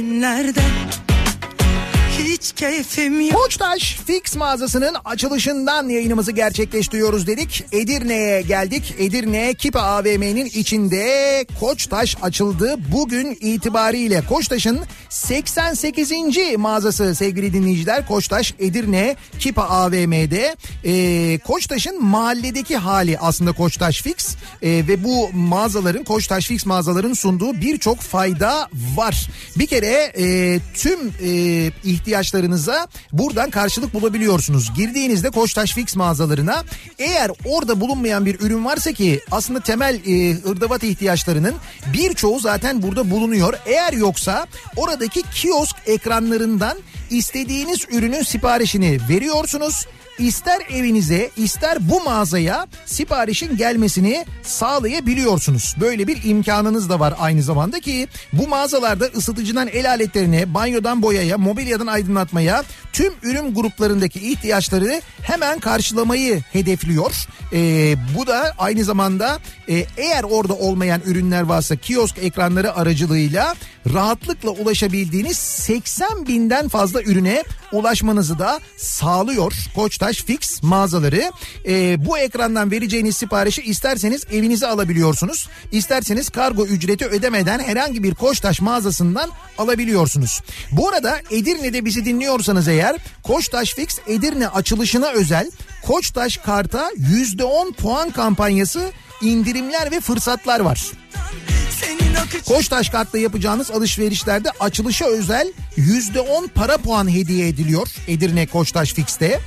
günlerde keyfim yok Koçtaş Fix mağazasının açılışından yayınımızı gerçekleştiriyoruz dedik. Edirne'ye geldik. Edirne Kipa AVM'nin içinde Koçtaş açıldı. Bugün itibariyle Koçtaş'ın 88. mağazası sevgili dinleyiciler. Koçtaş Edirne Kipa AVM'de. Ee, Koçtaş'ın mahalledeki hali aslında Koçtaş Fix. Ee, ve bu mağazaların Koçtaş Fix mağazaların sunduğu birçok fayda var. Bir kere e, tüm e, ihtiyaçlarınıza buradan karşılık bulabiliyorsunuz. Girdiğinizde Koçtaş Fix mağazalarına eğer orada bulunmayan bir ürün varsa ki aslında temel e, hırdavat ihtiyaçlarının birçoğu zaten burada bulunuyor. Eğer yoksa oradaki kiosk ekranlarından istediğiniz ürünün siparişini veriyorsunuz. İster evinize ister bu mağazaya siparişin gelmesini sağlayabiliyorsunuz. Böyle bir imkanınız da var aynı zamanda ki bu mağazalarda ısıtıcıdan el aletlerine, banyodan boyaya, mobilyadan aydınlatmaya tüm ürün gruplarındaki ihtiyaçları hemen karşılamayı hedefliyor. Ee, bu da aynı zamanda e, eğer orada olmayan ürünler varsa kiosk ekranları aracılığıyla rahatlıkla ulaşabildiğiniz 80 binden fazla ürüne ulaşmanızı da sağlıyor. Koçtaş Fix mağazaları. Ee, bu ekrandan vereceğiniz siparişi isterseniz evinize alabiliyorsunuz. İsterseniz kargo ücreti ödemeden herhangi bir Koçtaş mağazasından alabiliyorsunuz. Bu arada Edirne'de bizi dinliyorsanız eğer Koçtaş Fix Edirne açılışına özel Koçtaş Kart'a %10 puan kampanyası indirimler ve fırsatlar var. Koçtaş kartla yapacağınız alışverişlerde açılışa özel %10 para puan hediye ediliyor Edirne Koçtaş Fix'te.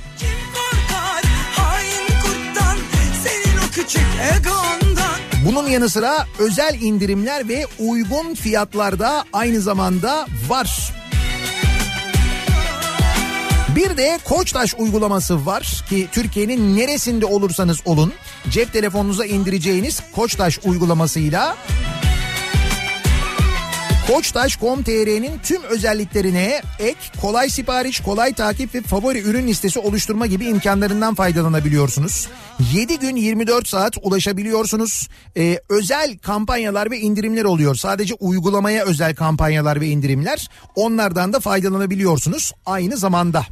Bunun yanı sıra özel indirimler ve uygun fiyatlarda aynı zamanda var. Bir de Koçtaş uygulaması var ki Türkiye'nin neresinde olursanız olun cep telefonunuza indireceğiniz Koçtaş uygulamasıyla Koçtaş.com.tr'nin tüm özelliklerine ek, kolay sipariş, kolay takip ve favori ürün listesi oluşturma gibi imkanlarından faydalanabiliyorsunuz. 7 gün 24 saat ulaşabiliyorsunuz. Ee, özel kampanyalar ve indirimler oluyor. Sadece uygulamaya özel kampanyalar ve indirimler. Onlardan da faydalanabiliyorsunuz aynı zamanda.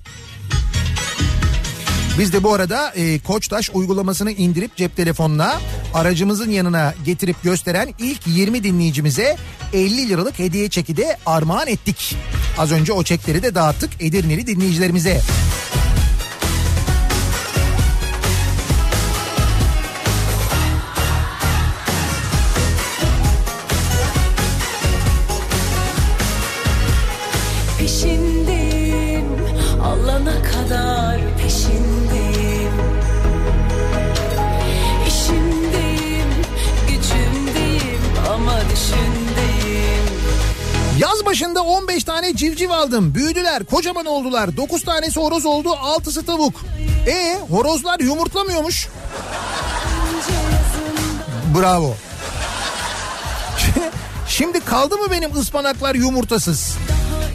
Biz de bu arada e, Koçtaş uygulamasını indirip cep telefonuna aracımızın yanına getirip gösteren ilk 20 dinleyicimize 50 liralık hediye çeki de armağan ettik. Az önce o çekleri de dağıttık Edirneli dinleyicilerimize. Başında 15 tane civciv aldım. Büyüdüler, kocaman oldular. 9 tanesi horoz oldu, 6'sı tavuk. E horozlar yumurtlamıyormuş. Bravo. *laughs* Şimdi kaldı mı benim ıspanaklar yumurtasız?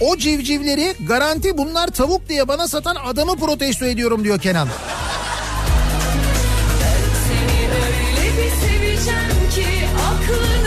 O civcivleri garanti bunlar tavuk diye bana satan adamı protesto ediyorum diyor Kenan. Seni öyle bir seveceğim ki aklını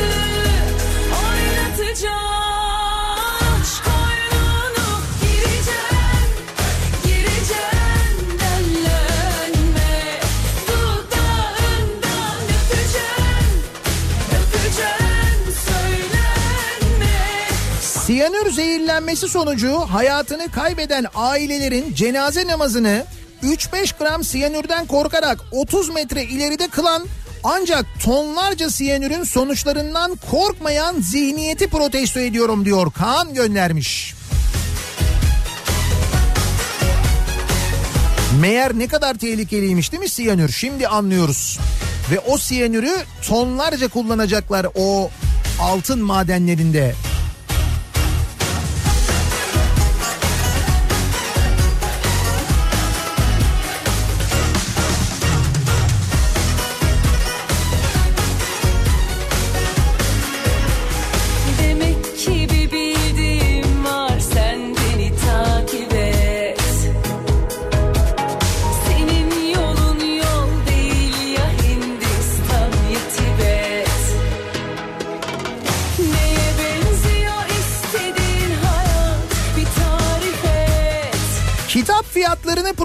Siyanür zehirlenmesi sonucu hayatını kaybeden ailelerin cenaze namazını 3-5 gram siyanürden korkarak 30 metre ileride kılan ancak tonlarca siyanürün sonuçlarından korkmayan zihniyeti protesto ediyorum diyor Kaan göndermiş. Meğer ne kadar tehlikeliymiş değil mi siyanür? Şimdi anlıyoruz. Ve o siyanürü tonlarca kullanacaklar o altın madenlerinde.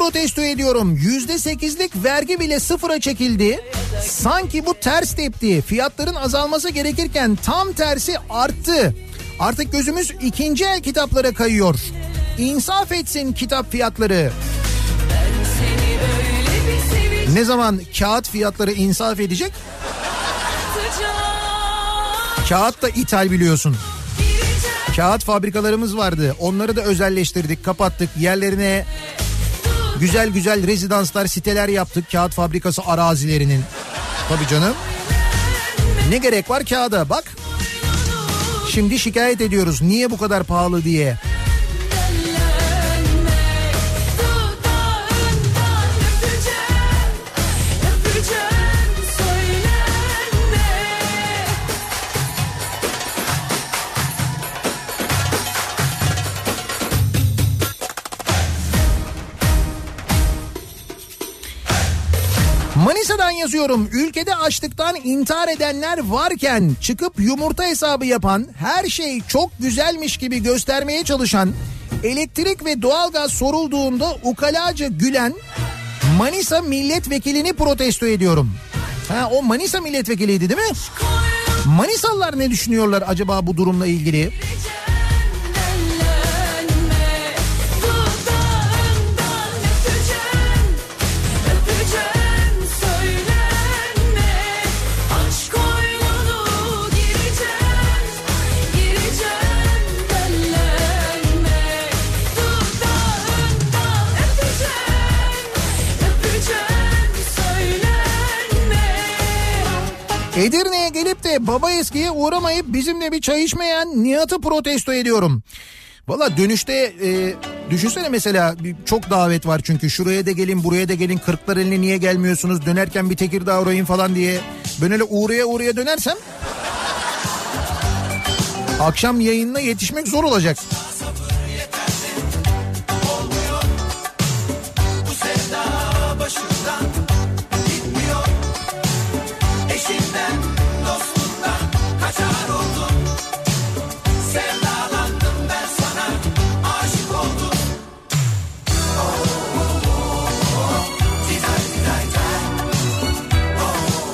Protesto ediyorum. Yüzde sekizlik vergi bile sıfıra çekildi. Sanki bu ters tepti. Fiyatların azalması gerekirken tam tersi arttı. Artık gözümüz ikinci el kitaplara kayıyor. İnsaf etsin kitap fiyatları. Ne zaman kağıt fiyatları insaf edecek? Kağıt da ithal biliyorsun. Kağıt fabrikalarımız vardı. Onları da özelleştirdik, kapattık. Yerlerine güzel güzel rezidanslar, siteler yaptık. Kağıt fabrikası arazilerinin. Tabii canım. Ne gerek var kağıda bak. Şimdi şikayet ediyoruz. Niye bu kadar pahalı diye. Yazıyorum. Ülkede açlıktan intihar edenler varken çıkıp yumurta hesabı yapan, her şey çok güzelmiş gibi göstermeye çalışan, elektrik ve doğalgaz sorulduğunda ukalaca gülen Manisa milletvekilini protesto ediyorum. Ha o Manisa milletvekiliydi değil mi? Manisalılar ne düşünüyorlar acaba bu durumla ilgili? Öpeceğim baba eskiye uğramayıp bizimle bir çay içmeyen Nihat'ı protesto ediyorum. Valla dönüşte e, düşünsene mesela çok davet var çünkü şuraya da gelin buraya da gelin kırklar eline niye gelmiyorsunuz dönerken bir Tekirdağ uğrayın falan diye. Ben öyle uğraya uğraya dönersem Akşam yayınına yetişmek zor olacak.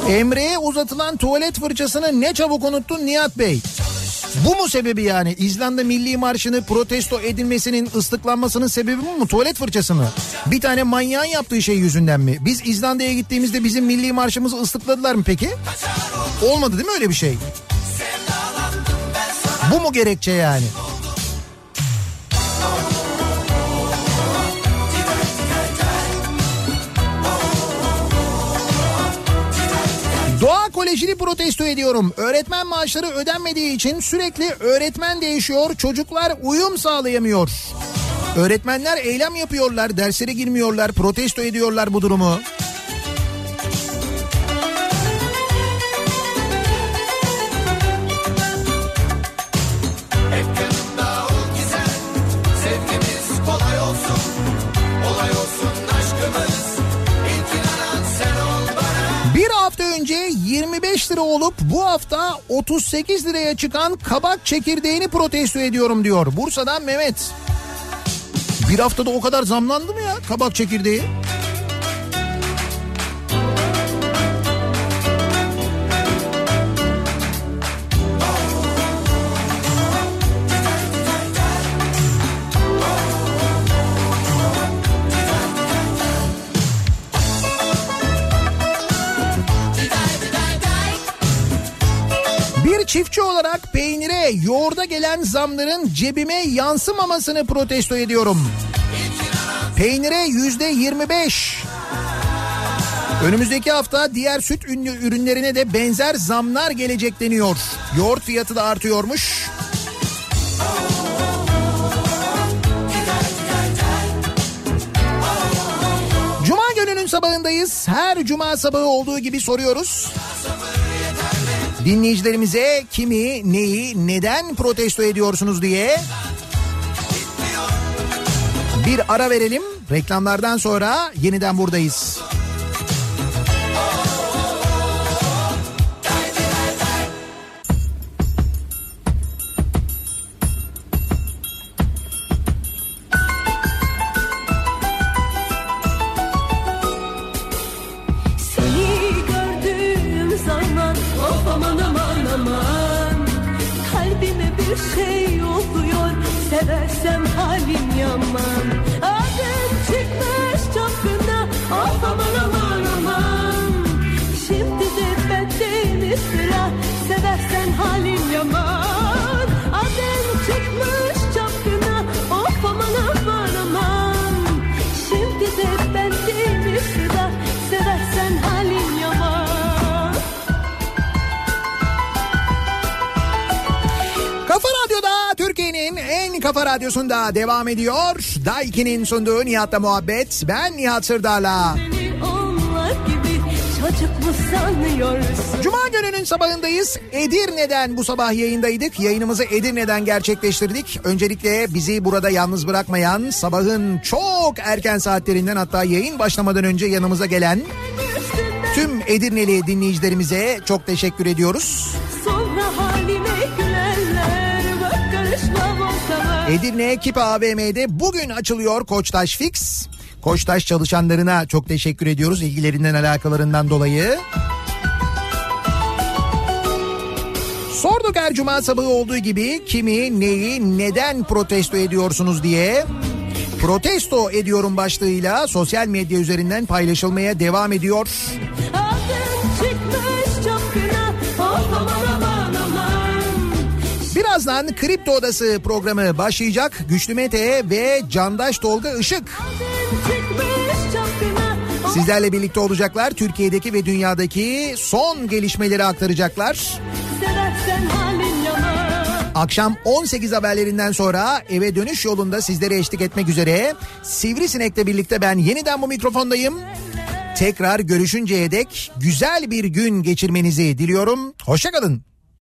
Emre'ye uzatılan tuvalet fırçasını ne çabuk unuttun Nihat Bey. Bu mu sebebi yani? İzlanda Milli Marşı'nı protesto edilmesinin ıslıklanmasının sebebi bu mu? Tuvalet fırçası mı? Bir tane manyağın yaptığı şey yüzünden mi? Biz İzlanda'ya gittiğimizde bizim milli marşımızı ıslıkladılar mı peki? Olmadı değil mi öyle bir şey? Bu mu gerekçe yani? Doğa Koleji'ni protesto ediyorum. Öğretmen maaşları ödenmediği için sürekli öğretmen değişiyor. Çocuklar uyum sağlayamıyor. Öğretmenler eylem yapıyorlar, derslere girmiyorlar, protesto ediyorlar bu durumu. 25 lira olup bu hafta 38 liraya çıkan kabak çekirdeğini protesto ediyorum diyor. Bursa'dan Mehmet. Bir haftada o kadar zamlandı mı ya kabak çekirdeği? Çiftçi olarak peynire, yoğurda gelen zamların cebime yansımamasını protesto ediyorum. Peynire yüzde 25. Önümüzdeki hafta diğer süt ürünlerine de benzer zamlar gelecek deniyor. Yoğurt fiyatı da artıyormuş. Cuma gününün sabahındayız. Her cuma sabahı olduğu gibi soruyoruz. Dinleyicilerimize kimi, neyi, neden protesto ediyorsunuz diye. Bir ara verelim. Reklamlardan sonra yeniden buradayız. Kafa radyosunda devam ediyor. Daiki'nin sunduğu Nihat'la muhabbet. Ben Nihat Sırdar'la. Cuma gününün sabahındayız. Edirne'den bu sabah yayındaydık. Yayınımızı Edirne'den gerçekleştirdik. Öncelikle bizi burada yalnız bırakmayan sabahın çok erken saatlerinden hatta yayın başlamadan önce yanımıza gelen tüm Edirneli dinleyicilerimize çok teşekkür ediyoruz. Edirne Kipa AVM'de bugün açılıyor Koçtaş Fix. Koçtaş çalışanlarına çok teşekkür ediyoruz ilgilerinden alakalarından dolayı. Sorduk her cuma sabahı olduğu gibi kimi, neyi, neden protesto ediyorsunuz diye. Protesto ediyorum başlığıyla sosyal medya üzerinden paylaşılmaya devam ediyor. Birazdan Kripto Odası programı başlayacak. Güçlü Mete ve Candaş Tolga Işık Sizlerle birlikte olacaklar. Türkiye'deki ve dünyadaki son gelişmeleri aktaracaklar. Akşam 18 haberlerinden sonra eve dönüş yolunda sizlere eşlik etmek üzere Sivrisinek'le birlikte ben yeniden bu mikrofondayım. Tekrar görüşünceye dek güzel bir gün geçirmenizi diliyorum. Hoşçakalın.